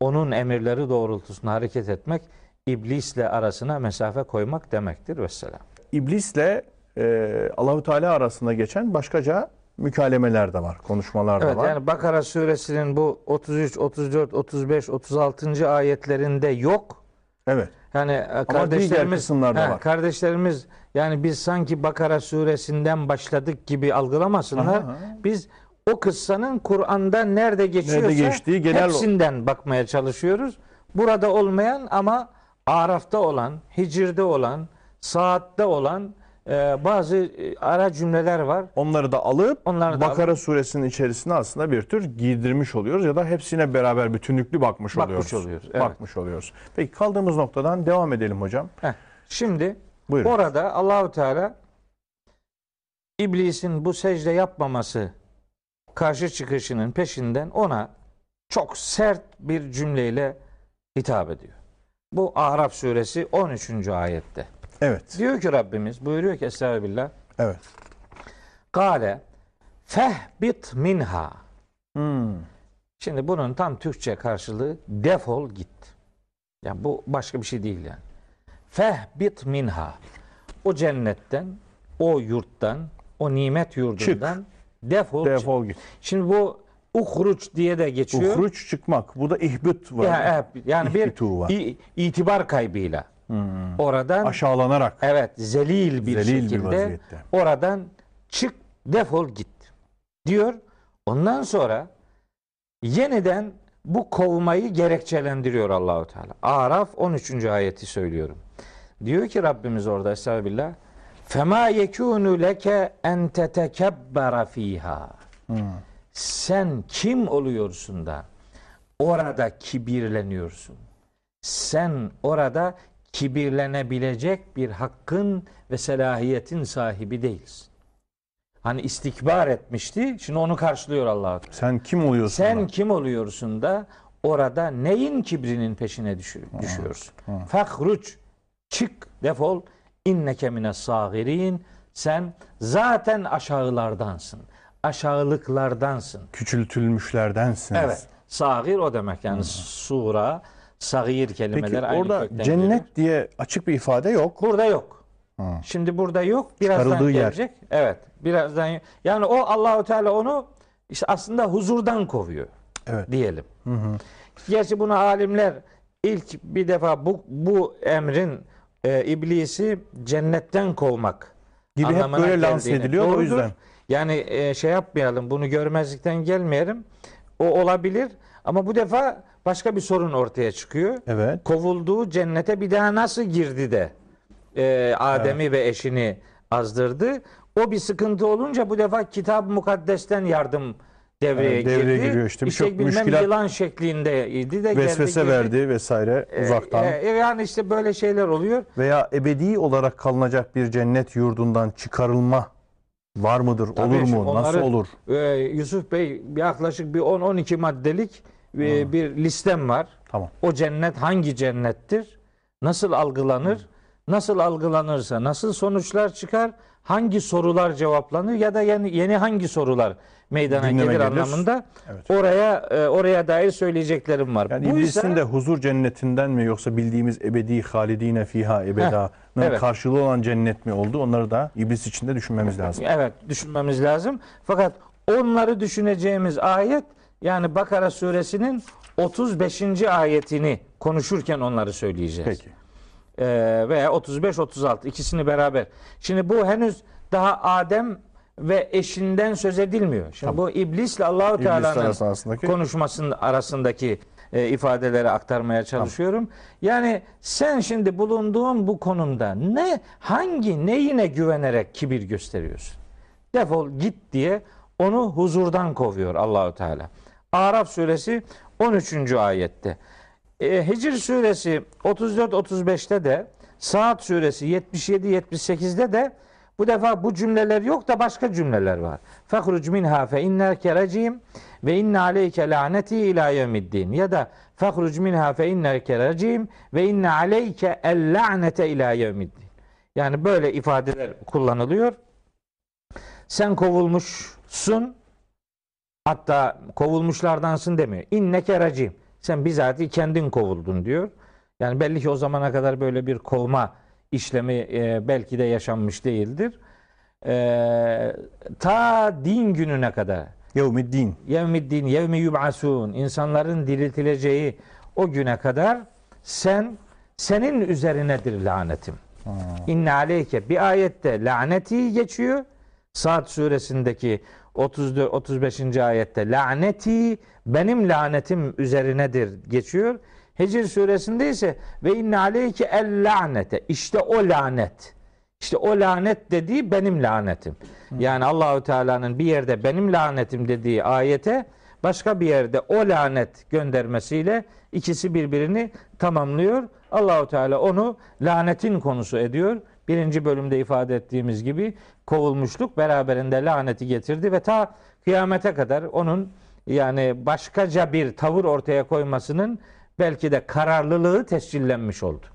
onun emirleri doğrultusunda hareket etmek iblisle arasına mesafe koymak demektir vesselam. İblisle e, Allahu Teala arasında geçen başkaca mükalemeler de var, konuşmalar da Evet var. yani Bakara suresinin bu 33, 34, 35, 36. ayetlerinde yok. Evet. Yani e, diğer kardeşlerimiz he, var. Kardeşlerimiz yani biz sanki Bakara suresinden başladık gibi algılamasınlar. Aha. Biz o kıssanın Kur'an'da nerede geçiyorsa geçtiği genel- hepsinden bakmaya çalışıyoruz. Burada olmayan ama Araf'ta olan, Hicr'de olan, Saat'te olan e, bazı e, ara cümleler var. Onları da alıp Onları da Bakara suresinin içerisine aslında bir tür giydirmiş oluyoruz ya da hepsine beraber bütünlüklü bakmış, Bakmış oluyoruz. oluyoruz, evet. Bakmış oluyoruz. Peki kaldığımız noktadan devam edelim hocam. Heh, Şimdi Buyurun. orada Allahu Teala iblisin bu secde yapmaması karşı çıkışının peşinden ona çok sert bir cümleyle hitap ediyor. Bu Araf suresi 13. ayette. Evet. Diyor ki Rabbimiz buyuruyor ki Estağfirullah. Evet. Kale fehbit minha. Hmm. Şimdi bunun tam Türkçe karşılığı defol git. Yani bu başka bir şey değil yani. Fehbit minha. O cennetten, o yurttan, o nimet yurdundan defol, çık. Defol git. Şimdi bu uhruç diye de geçiyor. Uhruç çıkmak. Bu da ihbit var. Ya, yani bir itibar kaybıyla oradan Aşağılanarak. evet zelil bir Zelil bir şekilde vaziyette. oradan çık defol git diyor. Ondan sonra yeniden bu kovmayı gerekçelendiriyor Allahu Teala. Araf 13. ayeti söylüyorum. Diyor ki Rabbimiz orada Estağfirullah. Fema yekunu leke en tetekebbera fiha. Sen kim oluyorsun da orada kibirleniyorsun? Sen orada kibirlenebilecek bir hakkın ve selahiyetin sahibi değilsin. Hani istikbar etmişti. Şimdi onu karşılıyor Allah. Sen kim oluyorsun? Sen da? kim oluyorsun da orada neyin kibrinin peşine düşü- düşüyorsun? Fahruç çık defol inneke mine sagirin sen zaten aşağılardansın. Aşağılıklardansın. Küçültülmüşlerdensiniz. Evet. Sagir o demek yani sura sagir kelimeler Peki aynı orada kökten cennet geliyor. diye açık bir ifade yok. Burada yok. Hı. Şimdi burada yok. Birazdan Çıkarıldığı yer. gelecek. Evet. Birazdan yani o Allahu Teala onu işte aslında huzurdan kovuyor Evet. diyelim. Hı hı. Gerçi bunu alimler ilk bir defa bu bu emrin e, iblisi cennetten kovmak Gibi hep böyle lanse ediliyor o Doğrudur. yüzden. Yani e, şey yapmayalım, bunu görmezlikten gelmeyelim. O olabilir ama bu defa başka bir sorun ortaya çıkıyor. Evet. Kovulduğu cennete bir daha nasıl girdi de e, Adem'i ve eşini azdırdı. O bir sıkıntı olunca bu defa kitab mukaddesten yardım devreye Evet, devreye girdi. giriyor işte. İşte bilmem müşkilat- yılan şeklindeydi de Vesvese geldi, verdi vesaire E, uzaktan. e, yani işte böyle şeyler oluyor. Veya ebedi olarak kalınacak bir cennet yurdundan çıkarılma var mıdır? Tabii olur mu? Nasıl onları- olur? Ee, Yusuf Bey yaklaşık bir 10-12 maddelik e, bir listem var. Tamam. O cennet hangi cennettir? Nasıl algılanır? Nasıl algılanırsa nasıl sonuçlar çıkar? Hangi sorular cevaplanır ya da yeni, yeni hangi sorular meydana Gündeme gelir, gelir. anlamında Evet. oraya e, oraya dair söyleyeceklerim var. Yani Bu iblisin ise- de huzur cennetinden mi yoksa bildiğimiz ebedi halidine fiha ebeda'nın evet. karşılığı olan cennet mi oldu? Onları da iblis için de düşünmemiz lazım. Evet düşünmemiz lazım. Fakat onları düşüneceğimiz ayet yani Bakara suresinin 35. ayetini konuşurken onları söyleyeceğiz. Peki. Ee, veya 35-36 ikisini beraber. Şimdi bu henüz daha Adem ve eşinden söz edilmiyor. Şimdi bu iblisle Allahu Teala'nın arasındaki konuşmasının arasındaki e, ifadeleri aktarmaya çalışıyorum. Yani sen şimdi bulunduğun bu konumda ne hangi neyine güvenerek kibir gösteriyorsun? Defol git diye onu huzurdan kovuyor Allahu Teala. Araf suresi 13. ayette. E, Hicr suresi 34-35'te de Saat suresi 77-78'de de bu defa bu cümleler yok da başka cümleler var. Fehruc minha fe inneke recim ve inne aleyke laneti ila yevmiddin. Ya da fehruc minha fe inneke recim ve inne aleyke el la'nete ila yevmiddin. Yani böyle ifadeler kullanılıyor. Sen kovulmuşsun. Hatta kovulmuşlardansın demiyor. İnneke recim. Sen bizatihi kendin kovuldun diyor. Yani belli ki o zamana kadar böyle bir kovma işlemi e, belki de yaşanmış değildir. E, ta din gününe kadar yevmiddin. yevmiddin, yevmi yub'asun insanların diriltileceği o güne kadar sen senin üzerinedir lanetim. İnne aleyke bir ayette laneti geçiyor. Saat suresindeki 34 35. ayette laneti benim lanetim üzerinedir geçiyor. Hicr suresinde ise ve inne aleyke el lanete işte o lanet. İşte o lanet dediği benim lanetim. Yani Allahü Teala'nın bir yerde benim lanetim dediği ayete başka bir yerde o lanet göndermesiyle ikisi birbirini tamamlıyor. Allahu Teala onu lanetin konusu ediyor. Birinci bölümde ifade ettiğimiz gibi kovulmuşluk beraberinde laneti getirdi ve ta kıyamete kadar onun yani başkaca bir tavır ortaya koymasının belki de kararlılığı tescillenmiş oldu.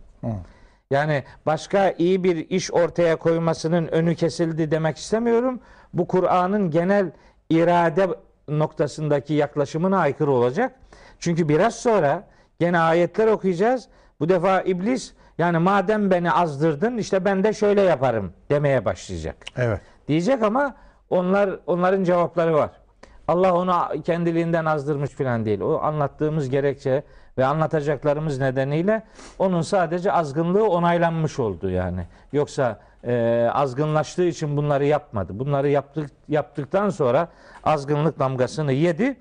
Yani başka iyi bir iş ortaya koymasının önü kesildi demek istemiyorum. Bu Kur'an'ın genel irade noktasındaki yaklaşımına aykırı olacak. Çünkü biraz sonra gene ayetler okuyacağız. Bu defa iblis yani madem beni azdırdın işte ben de şöyle yaparım demeye başlayacak. Evet. Diyecek ama onlar onların cevapları var. Allah onu kendiliğinden azdırmış falan değil. O anlattığımız gerekçe ve anlatacaklarımız nedeniyle onun sadece azgınlığı onaylanmış oldu yani. Yoksa e, azgınlaştığı için bunları yapmadı. Bunları yaptık yaptıktan sonra azgınlık damgasını yedi.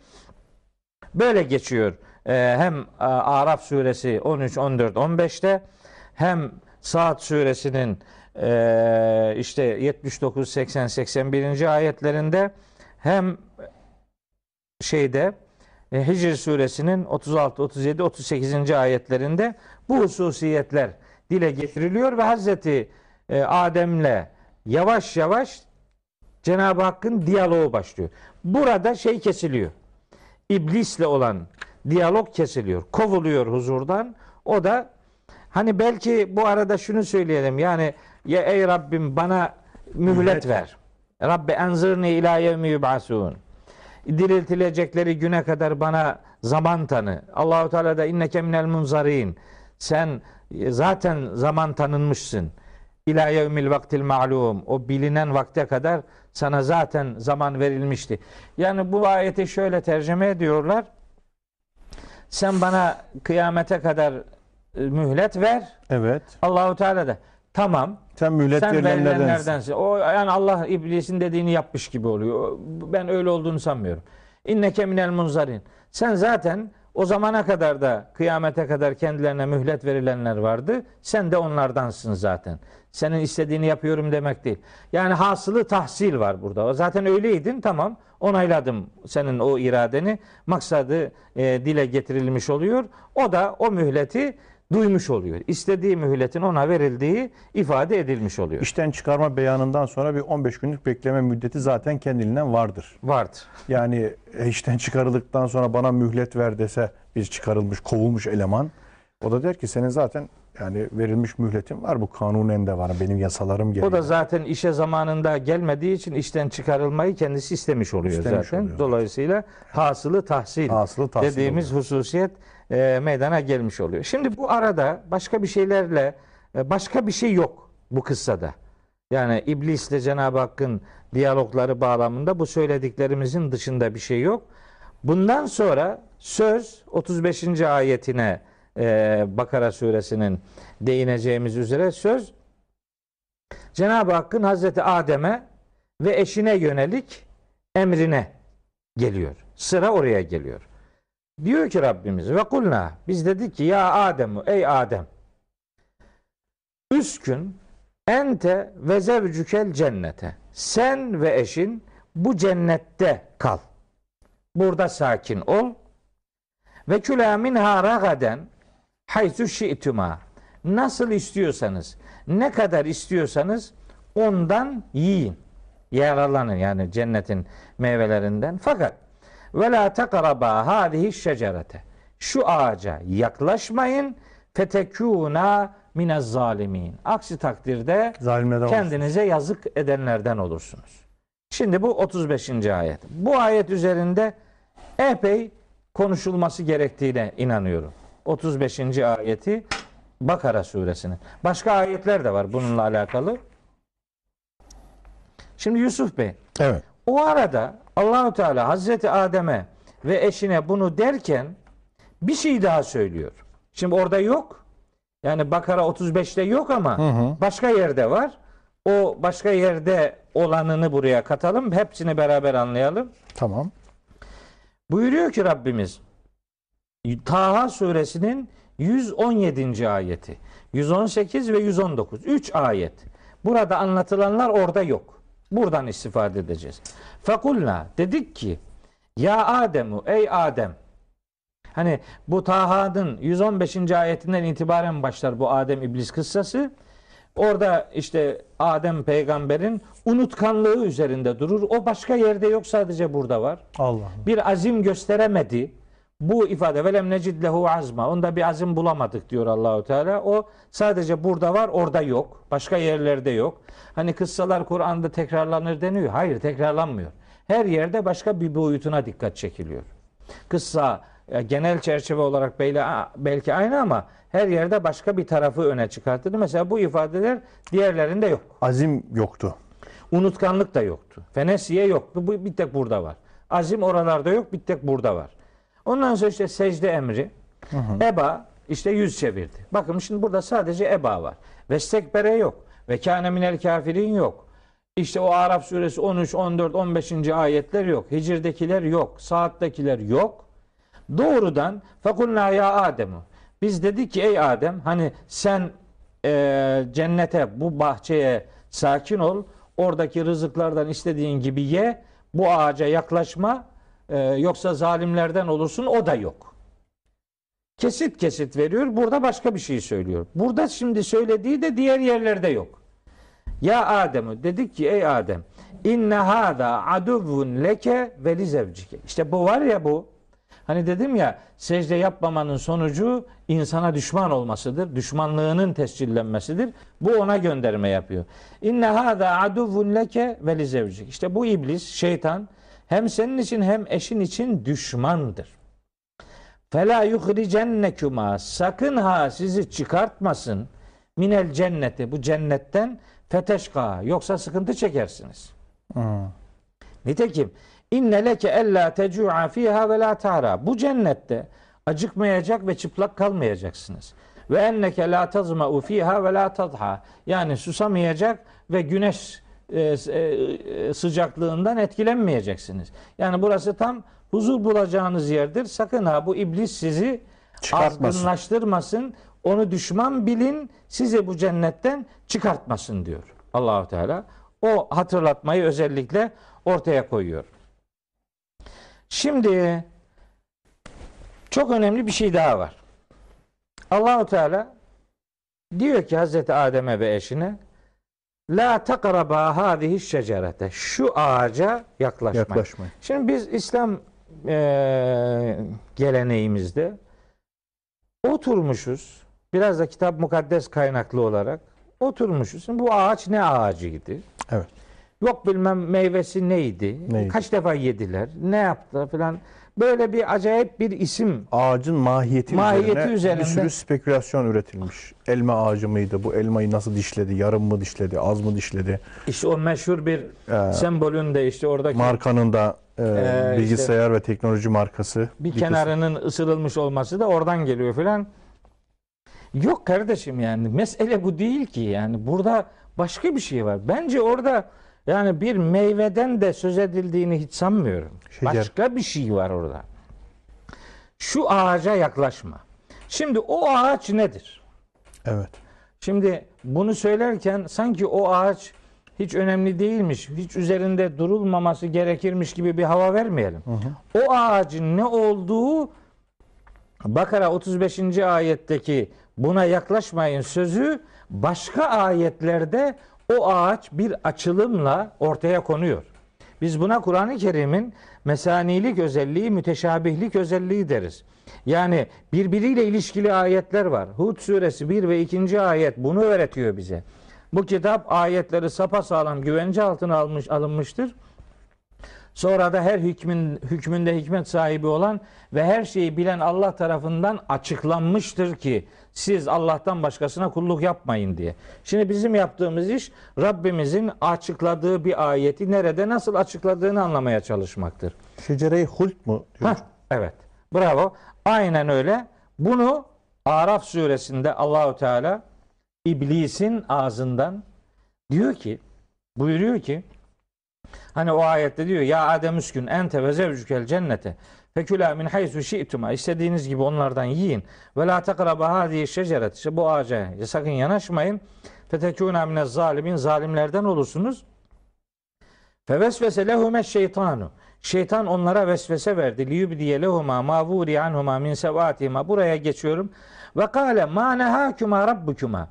Böyle geçiyor. E, hem e, Araf suresi 13, 14, 15'te hem Saat suresinin e, işte 79, 80, 81. ayetlerinde hem şeyde e, Hicr suresinin 36, 37, 38. ayetlerinde bu hususiyetler dile getiriliyor ve Hazreti e, Adem'le yavaş yavaş Cenab-ı Hakk'ın diyaloğu başlıyor. Burada şey kesiliyor. İblisle olan diyalog kesiliyor. Kovuluyor huzurdan. O da hani belki bu arada şunu söyleyelim. Yani ya ey Rabbim bana mühlet ver. Rabbi enzırni ila yevmi yub'asun. Diriltilecekleri güne kadar bana zaman tanı. Allahu Teala da inneke minel munzarin. Sen e, zaten zaman tanınmışsın. İlâ yevmil vaktil ma'lum. O bilinen vakte kadar sana zaten zaman verilmişti. Yani bu ayeti şöyle tercüme ediyorlar. Sen bana kıyamete kadar mühlet ver. Evet. Allahu Teala da tamam Sen mühlet sen verilenlerdensin. O yani Allah iblisin dediğini yapmış gibi oluyor. Ben öyle olduğunu sanmıyorum. İnneke minel munzarin. Sen zaten o zamana kadar da kıyamete kadar kendilerine mühlet verilenler vardı. Sen de onlardansın zaten. Senin istediğini yapıyorum demek değil. Yani hasılı tahsil var burada. Zaten öyleydin tamam. Onayladım senin o iradeni. Maksadı e, dile getirilmiş oluyor. O da o mühleti duymuş oluyor. İstediği mühletin ona verildiği ifade edilmiş oluyor. İşten çıkarma beyanından sonra bir 15 günlük bekleme müddeti zaten kendiliğinden vardır. Vardır. Yani e, işten çıkarıldıktan sonra bana mühlet ver dese biz çıkarılmış, kovulmuş eleman. O da der ki senin zaten yani verilmiş mühletin var bu kanunen de var. Benim yasalarım gereği. O da zaten işe zamanında gelmediği için işten çıkarılmayı kendisi istemiş oluyor İstemiş zaten. oluyor. Dolayısıyla hasılı tahsil, Hasılı tahsil dediğimiz hususiyet e, meydana gelmiş oluyor. Şimdi bu arada başka bir şeylerle e, başka bir şey yok bu kıssada. Yani iblisle Cenab-ı Hakk'ın diyalogları bağlamında bu söylediklerimizin dışında bir şey yok. Bundan sonra söz 35. ayetine e, Bakara suresinin değineceğimiz üzere söz Cenab-ı Hakk'ın Hazreti Adem'e ve eşine yönelik emrine geliyor. Sıra oraya geliyor. Diyor ki Rabbimiz ve kulna biz dedik ki ya Adem ey Adem üskün ente ve zevcükel cennete sen ve eşin bu cennette kal. Burada sakin ol. Ve külâ minhâ ragaden haythu şi'tuma. Nasıl istiyorsanız, ne kadar istiyorsanız ondan yiyin. Yararlanın yani cennetin meyvelerinden. Fakat ve la takraba hadihi şecerete. Şu ağaca yaklaşmayın fetekûna minez zalimin. Aksi takdirde Zalimlerden kendinize yazık edenlerden olursunuz. Şimdi bu 35. ayet. Bu ayet üzerinde epey konuşulması gerektiğine inanıyorum. 35. ayeti Bakara suresinin. Başka ayetler de var bununla alakalı. Şimdi Yusuf Bey, Evet. o arada Allahu Teala Hazreti Adem'e ve eşine bunu derken bir şey daha söylüyor. Şimdi orada yok. Yani Bakara 35'te yok ama hı. başka yerde var. O başka yerde olanını buraya katalım. Hepsini beraber anlayalım. Tamam. Buyuruyor ki Rabbimiz Taha suresinin 117. ayeti. 118 ve 119. 3 ayet. Burada anlatılanlar orada yok. Buradan istifade edeceğiz. Fakulna dedik ki ya Ademu ey Adem Hani bu Taha'nın 115. ayetinden itibaren başlar bu Adem İblis kıssası. Orada işte Adem peygamberin unutkanlığı üzerinde durur. O başka yerde yok sadece burada var. Allah. Bir azim gösteremedi. Bu ifade velem necid lehu azma. Onda bir azim bulamadık diyor Allahu Teala. O sadece burada var, orada yok. Başka yerlerde yok. Hani kıssalar Kur'an'da tekrarlanır deniyor. Hayır, tekrarlanmıyor. Her yerde başka bir boyutuna dikkat çekiliyor. Kıssa e, genel çerçeve olarak belki, aynı ama her yerde başka bir tarafı öne çıkartılır. Mesela bu ifadeler diğerlerinde yok. Azim yoktu. Unutkanlık da yoktu. Fenesiye yoktu. Bu bir tek burada var. Azim oralarda yok. Bir tek burada var. Ondan sonra işte secde emri. Eba işte yüz çevirdi. Bakın şimdi burada sadece eba var. Ve stekbere yok. Ve kâne minel kafirin yok. İşte o Arap suresi 13, 14, 15. ayetler yok. Hicirdekiler yok. Saattekiler yok. Doğrudan fekulna ya Adem'u. Biz dedik ki ey Adem hani sen e, cennete bu bahçeye sakin ol. Oradaki rızıklardan istediğin gibi ye. Bu ağaca yaklaşma. E, yoksa zalimlerden olursun. O da yok. Kesit kesit veriyor. Burada başka bir şey söylüyor. Burada şimdi söylediği de diğer yerlerde yok. Ya Adem'u dedik ki ey Adem inne hada aduvun leke ve li. İşte bu var ya bu. Hani dedim ya secde yapmamanın sonucu insana düşman olmasıdır. Düşmanlığının tescillenmesidir. Bu ona gönderme yapıyor. İnne hada aduvun leke ve li. İşte bu iblis, şeytan hem senin için hem eşin için düşmandır. Fela yuhricennekuma sakın ha sizi çıkartmasın minel cenneti bu cennetten feteşka yoksa sıkıntı çekersiniz. Hmm. Nitekim inne leke ella tecu'a fiha ve la ta'ra. Bu cennette acıkmayacak ve çıplak kalmayacaksınız. Ve enneke la tazma'u fiha ve la tadha. Yani susamayacak ve güneş sıcaklığından etkilenmeyeceksiniz. Yani burası tam huzur bulacağınız yerdir. Sakın ha bu iblis sizi azgınlaştırmasın. Onu düşman bilin, sizi bu cennetten çıkartmasın diyor Allahu Teala. O hatırlatmayı özellikle ortaya koyuyor. Şimdi çok önemli bir şey daha var. Allahu Teala diyor ki Hazreti Adem'e ve eşine La takraba hadihi şecerete. Şu ağaca yaklaşmayın. Yaklaşmayın. Şimdi biz İslam eee, geleneğimizde oturmuşuz. Biraz da kitap mukaddes kaynaklı olarak oturmuşuz. Şimdi bu ağaç ne ağacıydı? Evet. Yok bilmem meyvesi neydi? Neydi? Kaç defa yediler? Ne yaptılar falan. Böyle bir acayip bir isim. Ağacın mahiyeti, Mahiyeti üzerine üzerinde- bir sürü spekülasyon üretilmiş. Elma ağacı mıydı? Bu elmayı nasıl dişledi? Yarım mı dişledi? Az mı dişledi? İşte o meşhur bir Ee, sembolün de işte oradaki Markanın da e, Ee, bilgisayar ve teknoloji markası. bir kısmı. kenarının ısırılmış olması da oradan geliyor filan. Yok kardeşim yani mesele bu değil ki yani burada başka bir şey var. Bence orada yani bir meyveden de söz edildiğini hiç sanmıyorum. Şecer. Başka bir şey var orada. Şu ağaca yaklaşma. Şimdi o ağaç nedir? Evet. Şimdi bunu söylerken sanki o ağaç hiç önemli değilmiş, hiç üzerinde durulmaması gerekirmiş gibi bir hava vermeyelim. O ağacın ne olduğu Bakara 35. ayetteki buna yaklaşmayın sözü başka ayetlerde o ağaç bir açılımla ortaya konuyor. Biz buna Kur'an-ı Kerim'in mesanilik özelliği, müteşabihlik özelliği deriz. Yani birbiriyle ilişkili ayetler var. Hud suresi 1 ve 2. ayet bunu öğretiyor bize. Bu kitap ayetleri sapasağlam güvence altına almış, alınmıştır. Sonra da her hükmün hükmünde hikmet sahibi olan ve her şeyi bilen Allah tarafından açıklanmıştır ki siz Allah'tan başkasına kulluk yapmayın diye. Şimdi bizim yaptığımız iş Rabbimizin açıkladığı bir ayeti nerede nasıl açıkladığını anlamaya çalışmaktır. Şecere-i hult mu? diyor? Hah, evet. Bravo. Aynen öyle. Bunu Araf suresinde Allahu Teala iblisin ağzından diyor ki buyuruyor ki hani o ayette diyor ya Adem üskün ente ve zevcukel cennete fekula min haysu şi'tuma istediğiniz gibi onlardan yiyin ve la takraba hadihi şeceret işte bu ağaca sakın yanaşmayın fetekuna minez zalimin zalimlerden olursunuz Fevesvese lehume şeytanu. Şeytan onlara vesvese verdi. Liyubdiye lehuma ma vuri anhuma min sevatihima. Buraya geçiyorum. Ve kâle ma nehâkuma rabbukuma.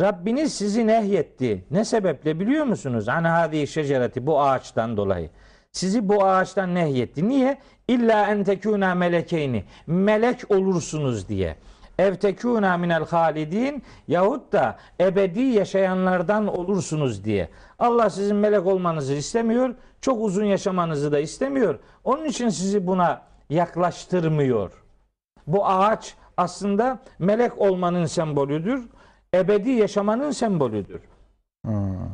Rabbiniz sizi nehyetti. Ne sebeple biliyor musunuz? An hâzihi şecereti bu ağaçtan dolayı. Sizi bu ağaçtan nehyetti. Niye? İlla en tekûnâ melekeyni. Melek olursunuz diye. Ev tekûnâ minel halidin yahut da ebedi yaşayanlardan olursunuz diye. Allah sizin melek olmanızı istemiyor. Çok uzun yaşamanızı da istemiyor. Onun için sizi buna yaklaştırmıyor. Bu ağaç aslında melek olmanın sembolüdür. Ebedi yaşamanın sembolüdür.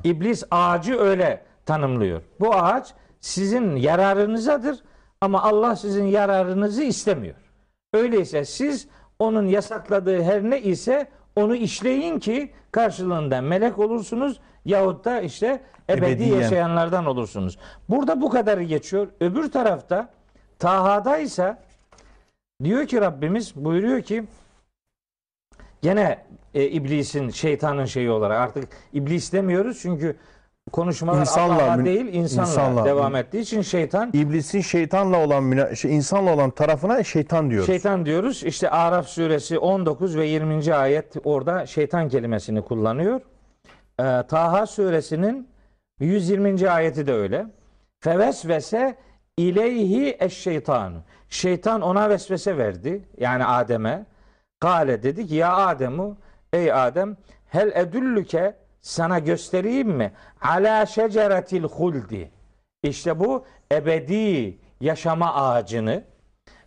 İblis ağacı öyle tanımlıyor. Bu ağaç sizin yararınızadır ama Allah sizin yararınızı istemiyor. Öyleyse siz onun yasakladığı her ne ise onu işleyin ki karşılığında melek olursunuz yahut da işte ebedi Ebediyen. yaşayanlardan olursunuz. Burada bu kadarı geçiyor. Öbür tarafta Taha'da ise diyor ki Rabbimiz buyuruyor ki gene e, iblisin şeytanın şeyi olarak artık iblis demiyoruz çünkü konuşmalar İnsanla Allah'a değil insanla, insanla. devam ettiği için şeytan İblisin şeytanla olan şey, insanla olan tarafına şeytan diyoruz. Şeytan diyoruz. İşte Araf suresi 19 ve 20. ayet orada şeytan kelimesini kullanıyor. Ee, Taha suresinin 120. ayeti de öyle. Fevesvese ileyhi eşşeytanu. Şeytan ona vesvese verdi. Yani Adem'e. Kale dedi ki ya Adem'u ey Adem hel edüllüke sana göstereyim mi? Ala şeceretil huldi. İşte bu ebedi yaşama ağacını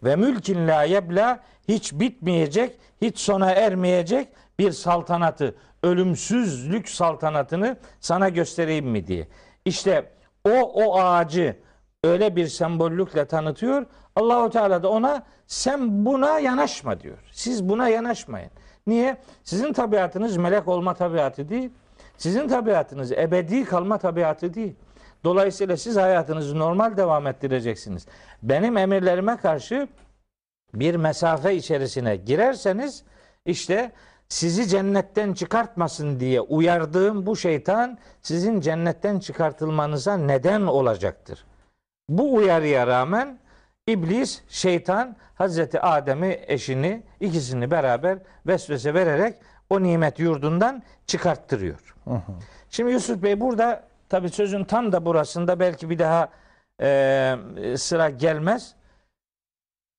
ve mülkin la yebla hiç bitmeyecek, hiç sona ermeyecek bir saltanatı, ölümsüzlük saltanatını sana göstereyim mi diye. İşte o o ağacı öyle bir sembollükle tanıtıyor. Allahu Teala da ona sen buna yanaşma diyor. Siz buna yanaşmayın. Niye? Sizin tabiatınız melek olma tabiatı değil. Sizin tabiatınız ebedi kalma tabiatı değil. Dolayısıyla siz hayatınızı normal devam ettireceksiniz. Benim emirlerime karşı bir mesafe içerisine girerseniz işte sizi cennetten çıkartmasın diye uyardığım bu şeytan sizin cennetten çıkartılmanıza neden olacaktır. Bu uyarıya rağmen iblis, şeytan Hazreti Adem'i, eşini ikisini beraber vesvese vererek o nimet yurdundan çıkarttırıyor. Şimdi Yusuf Bey burada tabi sözün tam da burasında belki bir daha e, sıra gelmez.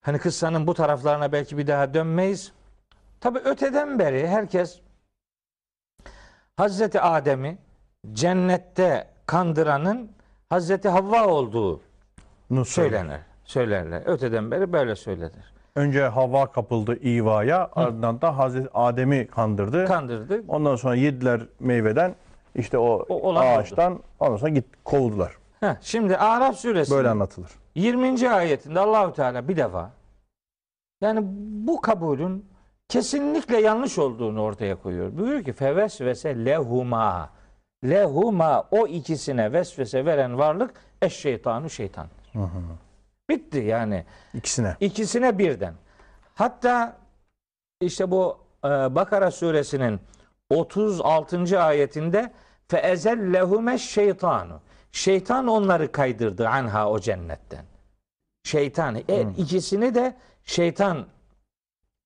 Hani kıssanın bu taraflarına belki bir daha dönmeyiz. Tabi öteden beri herkes Hazreti Adem'i cennette kandıranın Hazreti Havva olduğu. Söylenir. Söylerler. Öteden beri böyle söylenir. Önce Havva kapıldı ivaya, ardından da Hazreti Adem'i kandırdı. Kandırdı. Ondan sonra yediler meyveden, işte o, O olan ağaçtan, ondan sonra git kovdular. Heh, şimdi Araf suresi Böyle anlatılır. 20. ayetinde Allahu Teala bir defa yani bu kabulün kesinlikle yanlış olduğunu ortaya koyuyor. Buyuruyor ki fevesvese lehuma lehuma o ikisine vesvese veren varlık Bitti yani. İkisine. İkisine birden. Hatta işte bu e, Bakara suresinin 36. ayetinde fe ezellehume şeytanu. Şeytan onları kaydırdı anha o cennetten. Şeytan. E, ikisini de şeytan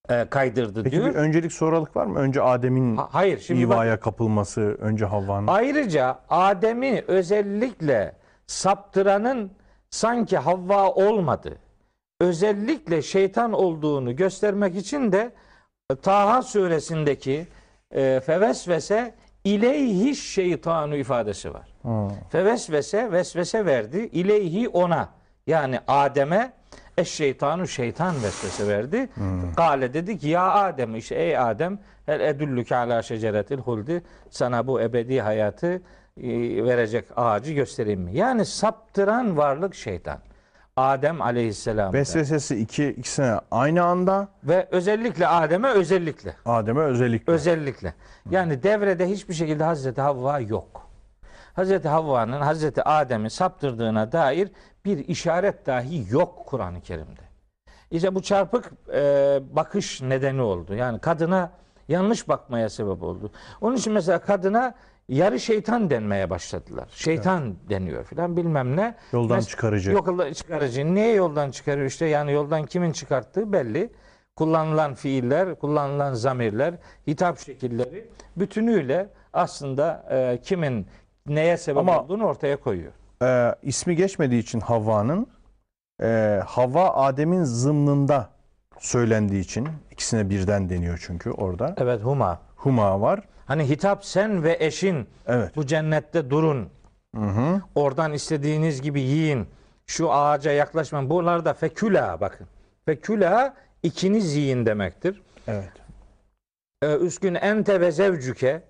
e, kaydırdı Peki diyor. bir öncelik sonralık var mı? Önce Adem'in Ha- hayır şimdi bak, ivaya kapılması, önce Havva'nın. Ayrıca Adem'i özellikle saptıranın sanki Havva olmadı. Özellikle şeytan olduğunu göstermek için de Taha suresindeki e, fevesvese ileyhi şeytanu ifadesi var. Hı. Fevesvese vesvese verdi. İleyhi ona yani Adem'e eşşeytanu şeytan vesvese verdi. Kale dedi ki ya Adem işte ey Adem el edüllüke ala şeceretil huldi sana bu ebedi hayatı e, verecek ağacı göstereyim mi? Yani saptıran varlık şeytan. Adem aleyhisselam ve, Vesvesesi iki, ikisine aynı anda, ve özellikle Adem'e özellikle Adem'e özellikle. Özellikle. Yani devrede hiçbir şekilde Hazreti Havva yok. Hazreti Havva'nın Hazreti Adem'i saptırdığına dair bir işaret dahi yok Kur'an-ı Kerim'de. İşte bu çarpık e, bakış nedeni oldu. Yani kadına yanlış bakmaya sebep oldu. Onun için mesela kadına yarı şeytan denmeye başladılar. Şeytan deniyor filan bilmem ne. Yoldan Mes- çıkarıcı. Yoldan çıkarıcı. Niye yoldan çıkarıyor? İşte yani yoldan kimin çıkarttığı belli. Kullanılan fiiller, kullanılan zamirler, hitap şekilleri bütünüyle aslında e, kimin neye sebep Ama- olduğunu ortaya koyuyor. Ee, ismi geçmediği için Havva'nın e, Havva Adem'in zımnında söylendiği için ikisine birden deniyor çünkü orada. Evet huma. Huma var. Hani hitap sen ve eşin Evet. bu cennette durun. Hı hı. Oradan istediğiniz gibi yiyin. Şu ağaca yaklaşmayın. Bunlar da feküla bakın. Feküla ikiniz yiyin demektir. Evet. Ee, üskün ente ve zevcüke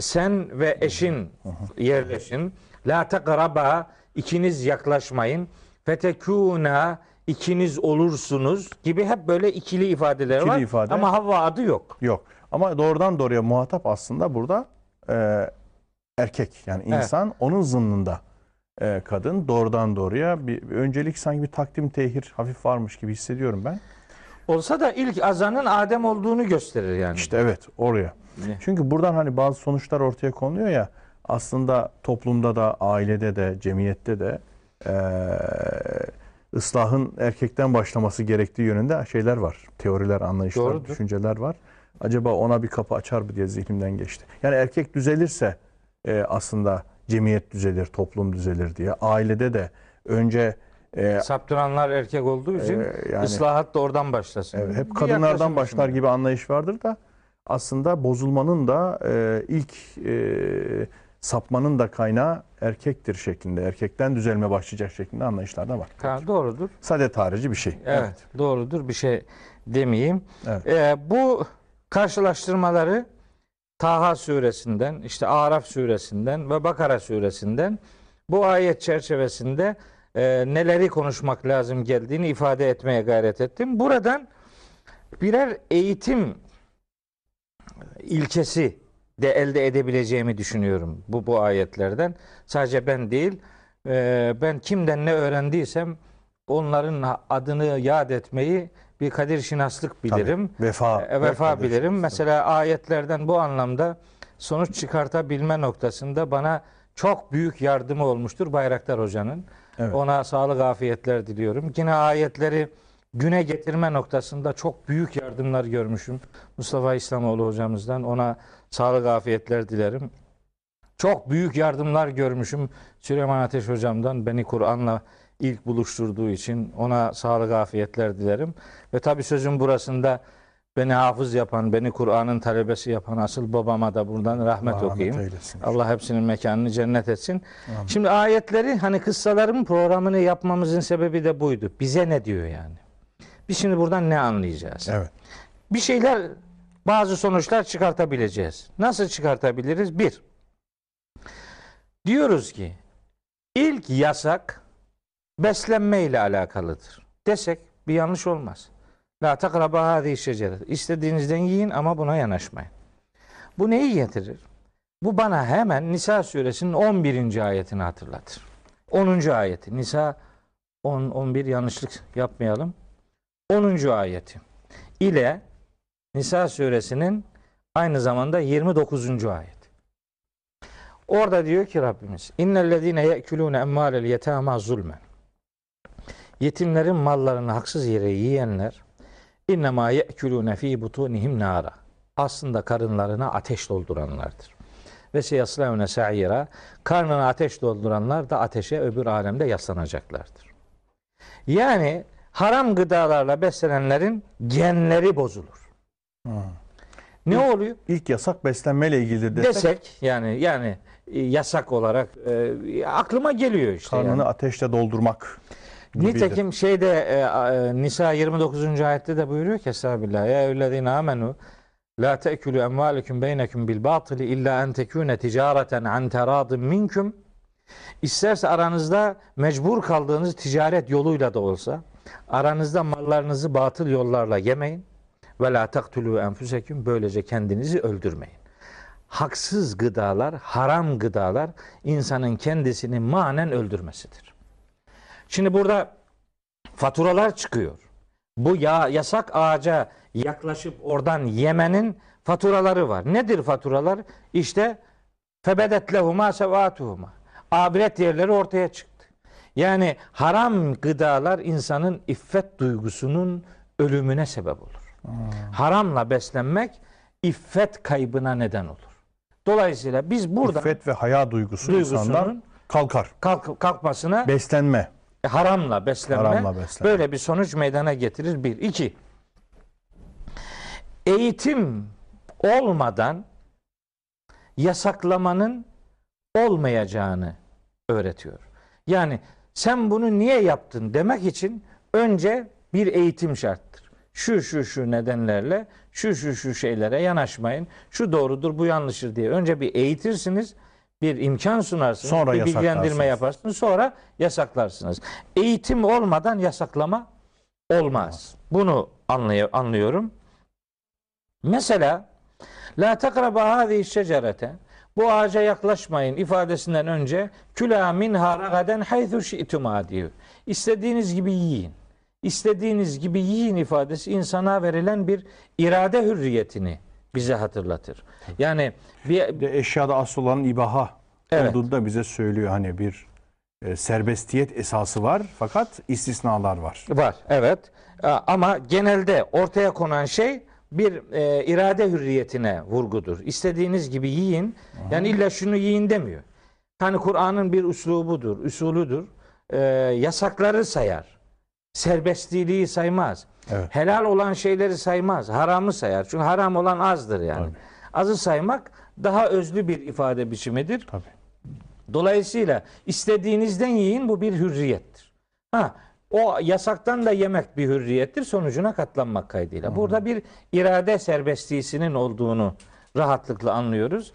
sen ve eşin yerleşin. La tekraba ikiniz yaklaşmayın. Fetekuna ikiniz olursunuz gibi hep böyle ikili ifadeler İkili var. ifade. Ama Havva adı yok. Yok. Ama doğrudan doğruya muhatap aslında burada e, erkek yani Evet. insan onun zımnında e, kadın doğrudan doğruya bir, bir öncelik sanki bir takdim tehir hafif varmış gibi hissediyorum ben. Olsa da ilk azanın Adem olduğunu gösterir yani. İşte evet oraya. Ne? Çünkü buradan hani bazı sonuçlar ortaya konuluyor ya aslında toplumda da ailede de cemiyette de e, ıslahın erkekten başlaması gerektiği yönünde şeyler var. Teoriler, anlayışlar, Doğrudur. düşünceler var. Acaba ona bir kapı açar mı diye zihnimden geçti. Yani erkek düzelirse e, aslında cemiyet düzelir, toplum düzelir diye. Ailede de önce e, Saptıranlar erkek olduğu için Ee, yani- ıslahat da oradan başlasın. Evet, hep kadınlardan başlar düşünün. gibi anlayış vardır da aslında bozulmanın da e, ilk e, sapmanın da kaynağı erkektir şeklinde, erkekten düzelme başlayacak şeklinde anlayışlar da var. Ha, doğrudur. Saadet harici bir şey. Evet, doğrudur. Bir şey demeyeyim. Evet. Ee, bu karşılaştırmaları Taha suresinden, işte Araf suresinden ve Bakara suresinden bu ayet çerçevesinde e, neleri konuşmak lazım geldiğini ifade etmeye gayret ettim. Buradan birer eğitim ilkesi de elde edebileceğimi düşünüyorum bu bu ayetlerden. Sadece ben değil, e, ben kimden ne öğrendiysem onların adını yad etmeyi bir kadir şinaslık bilirim. Tabii, vefa. E, vefa bilirim. şinaslık. Mesela ayetlerden bu anlamda sonuç çıkartabilme noktasında bana çok büyük yardımı olmuştur Bayraktar Hoca'nın. Evet. Ona sağlık afiyetler diliyorum. Yine ayetleri güne getirme noktasında çok büyük yardımlar görmüşüm. Mustafa İslamoğlu hocamızdan ona sağlık afiyetler dilerim. Çok büyük yardımlar görmüşüm Süleyman Ateş hocamdan beni Kur'an'la ilk buluşturduğu için ona sağlık afiyetler dilerim. Ve tabi sözün burasında beni hafız yapan, beni Kur'an'ın talebesi yapan asıl babama da buradan rahmet Allah okuyayım. eylesin. Allah hepsinin mekanını cennet etsin. Şimdi ayetleri hani kıssaların programını yapmamızın sebebi de buydu. Bize ne diyor yani? Biz şimdi buradan ne anlayacağız? Evet. Bir şeyler, bazı sonuçlar çıkartabileceğiz. Nasıl çıkartabiliriz? Bir, diyoruz ki ilk yasak beslenme ile alakalıdır. Desek bir yanlış olmaz. La takraba hadi şeceret. İstediğinizden yiyin ama buna yanaşmayın. Bu neyi getirir? Bu bana hemen Nisa suresinin 11. ayetini hatırlatır. 10. ayeti. Nisa 10 11 yanlışlık yapmayalım. 10. ayeti ile Nisa suresinin aynı zamanda 29. ayet. Orada diyor ki Rabbimiz İnnellezine ye'kulune emmâlel yetâmâ zulmen Yetimlerin mallarını haksız yere yiyenler innemâ ye'kulûne fî butûnihim nâra aslında karınlarına ateş dolduranlardır. Ve seyaslevne sa'ira karnına ateş dolduranlar da ateşe öbür alemde yaslanacaklardır. Yani haram gıdalarla beslenenlerin genleri bozulur. Ne oluyor? İlk yasak beslenmeyle ilgilidir desek, Desek yani yani e, yasak olarak e, aklıma geliyor işte. karnını yani. ateşle doldurmak gibidir. Nitekim şeyde e, e, Nisa 29. ayette de buyuruyor ki Estağfirullah ya eyyühellezine amenu la te'külü emvalekum beynekum bil batili illa en tekune ticareten an teradın minkum İsterse aranızda mecbur kaldığınız ticaret yoluyla da olsa aranızda mallarınızı batıl yollarla yemeyin ve la taktulu enfusekum böylece kendinizi öldürmeyin. Haksız gıdalar, haram gıdalar insanın kendisini manen öldürmesidir. Şimdi burada faturalar çıkıyor. Bu ya, yasak ağaca yaklaşıp oradan yemenin faturaları var. Nedir faturalar? İşte febedet lehuma sevatuhuma. Abiret yerleri ortaya çıktı. Yani haram gıdalar insanın iffet duygusunun ölümüne sebep olur. Haramla beslenmek iffet kaybına neden olur. Dolayısıyla biz burada İffet ve haya duygusu Duygusunun- insandan kalkar. kalk, kalkmasına Beslenme. Haramla beslenme, Haramla beslenme. böyle bir sonuç meydana getirir. Bir. iki Eğitim olmadan yasaklamanın olmayacağını öğretiyor. Yani sen bunu niye yaptın demek için önce bir eğitim şarttır. Şu şu şu nedenlerle şu şu şu şeylere yanaşmayın. Şu doğrudur bu yanlıştır diye. Önce bir eğitirsiniz. Bir imkan sunarsınız. Sonra bir bilgilendirme yaparsınız. Sonra yasaklarsınız. Eğitim olmadan yasaklama olmaz. Bunu anlay- anlıyorum. Mesela La takraba hâzihi şecerete bu ağaca yaklaşmayın ifadesinden önce külâ minhâ ragaden haythu şi'tumâ diyor. İstediğiniz gibi yiyin. İstediğiniz gibi yiyin ifadesi insana verilen bir irade hürriyetini bize hatırlatır. Yani bir, de eşyada asıl olan ibaha Evet. olduğunu da bize söylüyor. Hani bir e, serbestiyet esası var fakat istisnalar var. Var, evet. Ama genelde ortaya konan şey bir e, irade hürriyetine vurgudur. İstediğiniz gibi yiyin. Yani illa şunu yiyin demiyor. Hani Kur'an'ın bir üslubudur, usulüdür. Ee, yasakları sayar. Serbestliği saymaz. Evet. Helal olan şeyleri saymaz. Haramı sayar. Çünkü haram olan azdır yani. Tabii. Azı saymak daha özlü bir ifade biçimidir. Tabii. Dolayısıyla istediğinizden yiyin bu bir hürriyettir. Ha, o yasaktan da yemek bir hürriyettir sonucuna katlanmak kaydıyla. Burada bir irade serbestliğinin olduğunu rahatlıkla anlıyoruz.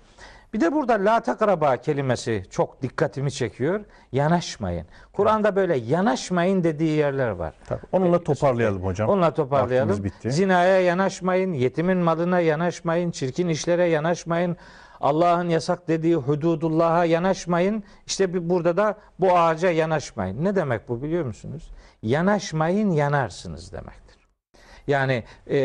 Bir de burada la takraba kelimesi çok dikkatimi çekiyor. Yanaşmayın. Kur'an'da böyle yanaşmayın dediği yerler var. Tabii. Onunla toparlayalım hocam. Onunla toparlayalım. Zinaya yanaşmayın, yetimin malına yanaşmayın, çirkin işlere yanaşmayın. Allah'ın yasak dediği hududullah'a yanaşmayın. İşte bir- burada da bu ağaca yanaşmayın. Ne demek bu biliyor musunuz? Yanaşmayın yanarsınız demektir. Yani e,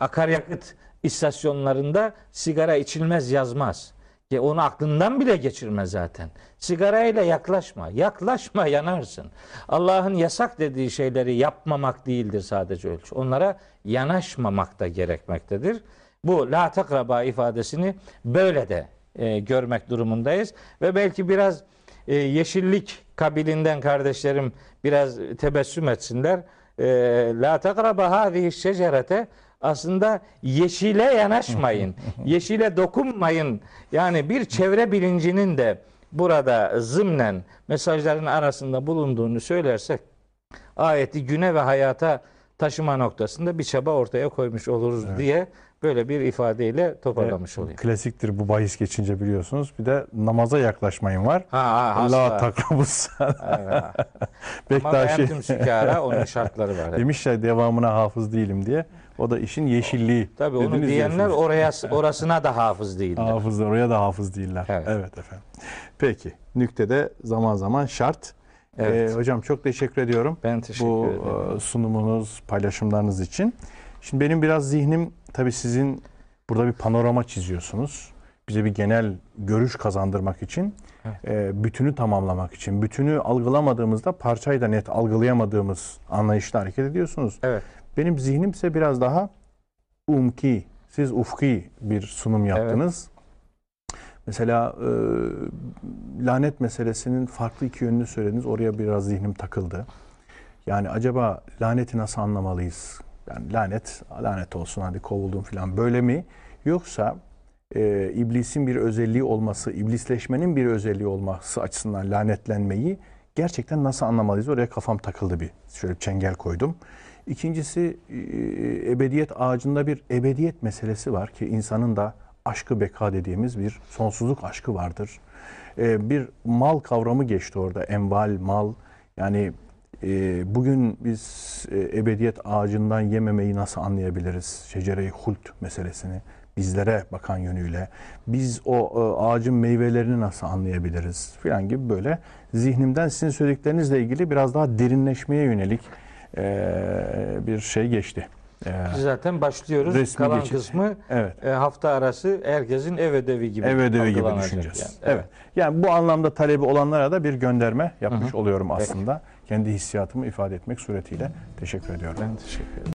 akaryakıt istasyonlarında sigara içilmez yazmaz. Ya onu aklından bile geçirme zaten. Sigarayla yaklaşma. Yaklaşma yanarsın. Allah'ın yasak dediği şeyleri yapmamak değildir sadece ölçü. Onlara yanaşmamak da gerekmektedir. Bu la takraba ifadesini böyle de e, görmek durumundayız. Ve belki biraz e, yeşillik kabilinden kardeşlerim biraz tebessüm etsinler. E, la takraba hâzihi şecerete aslında yeşile yanaşmayın, yeşile dokunmayın. Yani bir çevre bilincinin de burada zımnen mesajların arasında bulunduğunu söylersek ayeti güne ve hayata taşıma noktasında bir çaba ortaya koymuş oluruz diye böyle bir ifadeyle toparlamış olayım. Klasiktir bu bahis geçince biliyorsunuz. Bir de namaza yaklaşmayın var. Ha, ha, La takrabus. Evet. Ama Bektaşi tüm sükara onun şartları var. Evet. demişler devamına hafız değilim diye. O da işin yeşilliği. Tabii onu Dediniz ya diyenler siz. oraya orasına da hafız değiller. Hafızlar oraya da hafız değiller. Evet. Evet, efendim. Peki. Nüktede zaman zaman şart. Evet. Ee, hocam çok teşekkür ediyorum. Ben teşekkür Bu ederim. e, sunumunuz, paylaşımlarınız için. Şimdi benim biraz zihnim tabii sizin burada bir panorama çiziyorsunuz. Bize bir genel görüş kazandırmak için, e, bütünü tamamlamak için, bütünü algılamadığımızda parçayı da net algılayamadığımız anlayışla hareket ediyorsunuz. Evet. Benim zihnim ise biraz daha umki, siz ufki bir sunum yaptınız. Mesela e, lanet meselesinin farklı iki yönünü söylediniz. Oraya biraz zihnim takıldı. Yani acaba laneti nasıl anlamalıyız? Yani lanet, lanet olsun hadi kovuldum falan böyle mi? Yoksa e, iblisin bir özelliği olması, iblisleşmenin bir özelliği olması açısından lanetlenmeyi gerçekten nasıl anlamalıyız? Oraya kafam takıldı bir. Şöyle bir çengel koydum. İkincisi e, ebediyet ağacında bir ebediyet meselesi var ki insanın da aşkı beka dediğimiz bir sonsuzluk aşkı vardır. E, bir mal kavramı geçti orada. Enval, mal. Yani e, bugün biz e, ebediyet ağacından yememeyi nasıl anlayabiliriz? Şecere-i hult meselesini bizlere bakan yönüyle. Biz o e, ağacın meyvelerini nasıl anlayabiliriz? Filan gibi böyle zihnimden sizin söylediklerinizle ilgili biraz daha derinleşmeye yönelik e, bir şey geçti. E, Zaten başlıyoruz. Resmi Kalan geçiş. kısmı evet. e, hafta arası herkesin ev ödevi gibi. Ev ödevi gibi düşüneceğiz. yani. Evet. Yani bu anlamda talebi olanlara da bir gönderme yapmış oluyorum aslında. Kendi hissiyatımı ifade etmek suretiyle. Teşekkür ediyorum. Ben teşekkür ederim.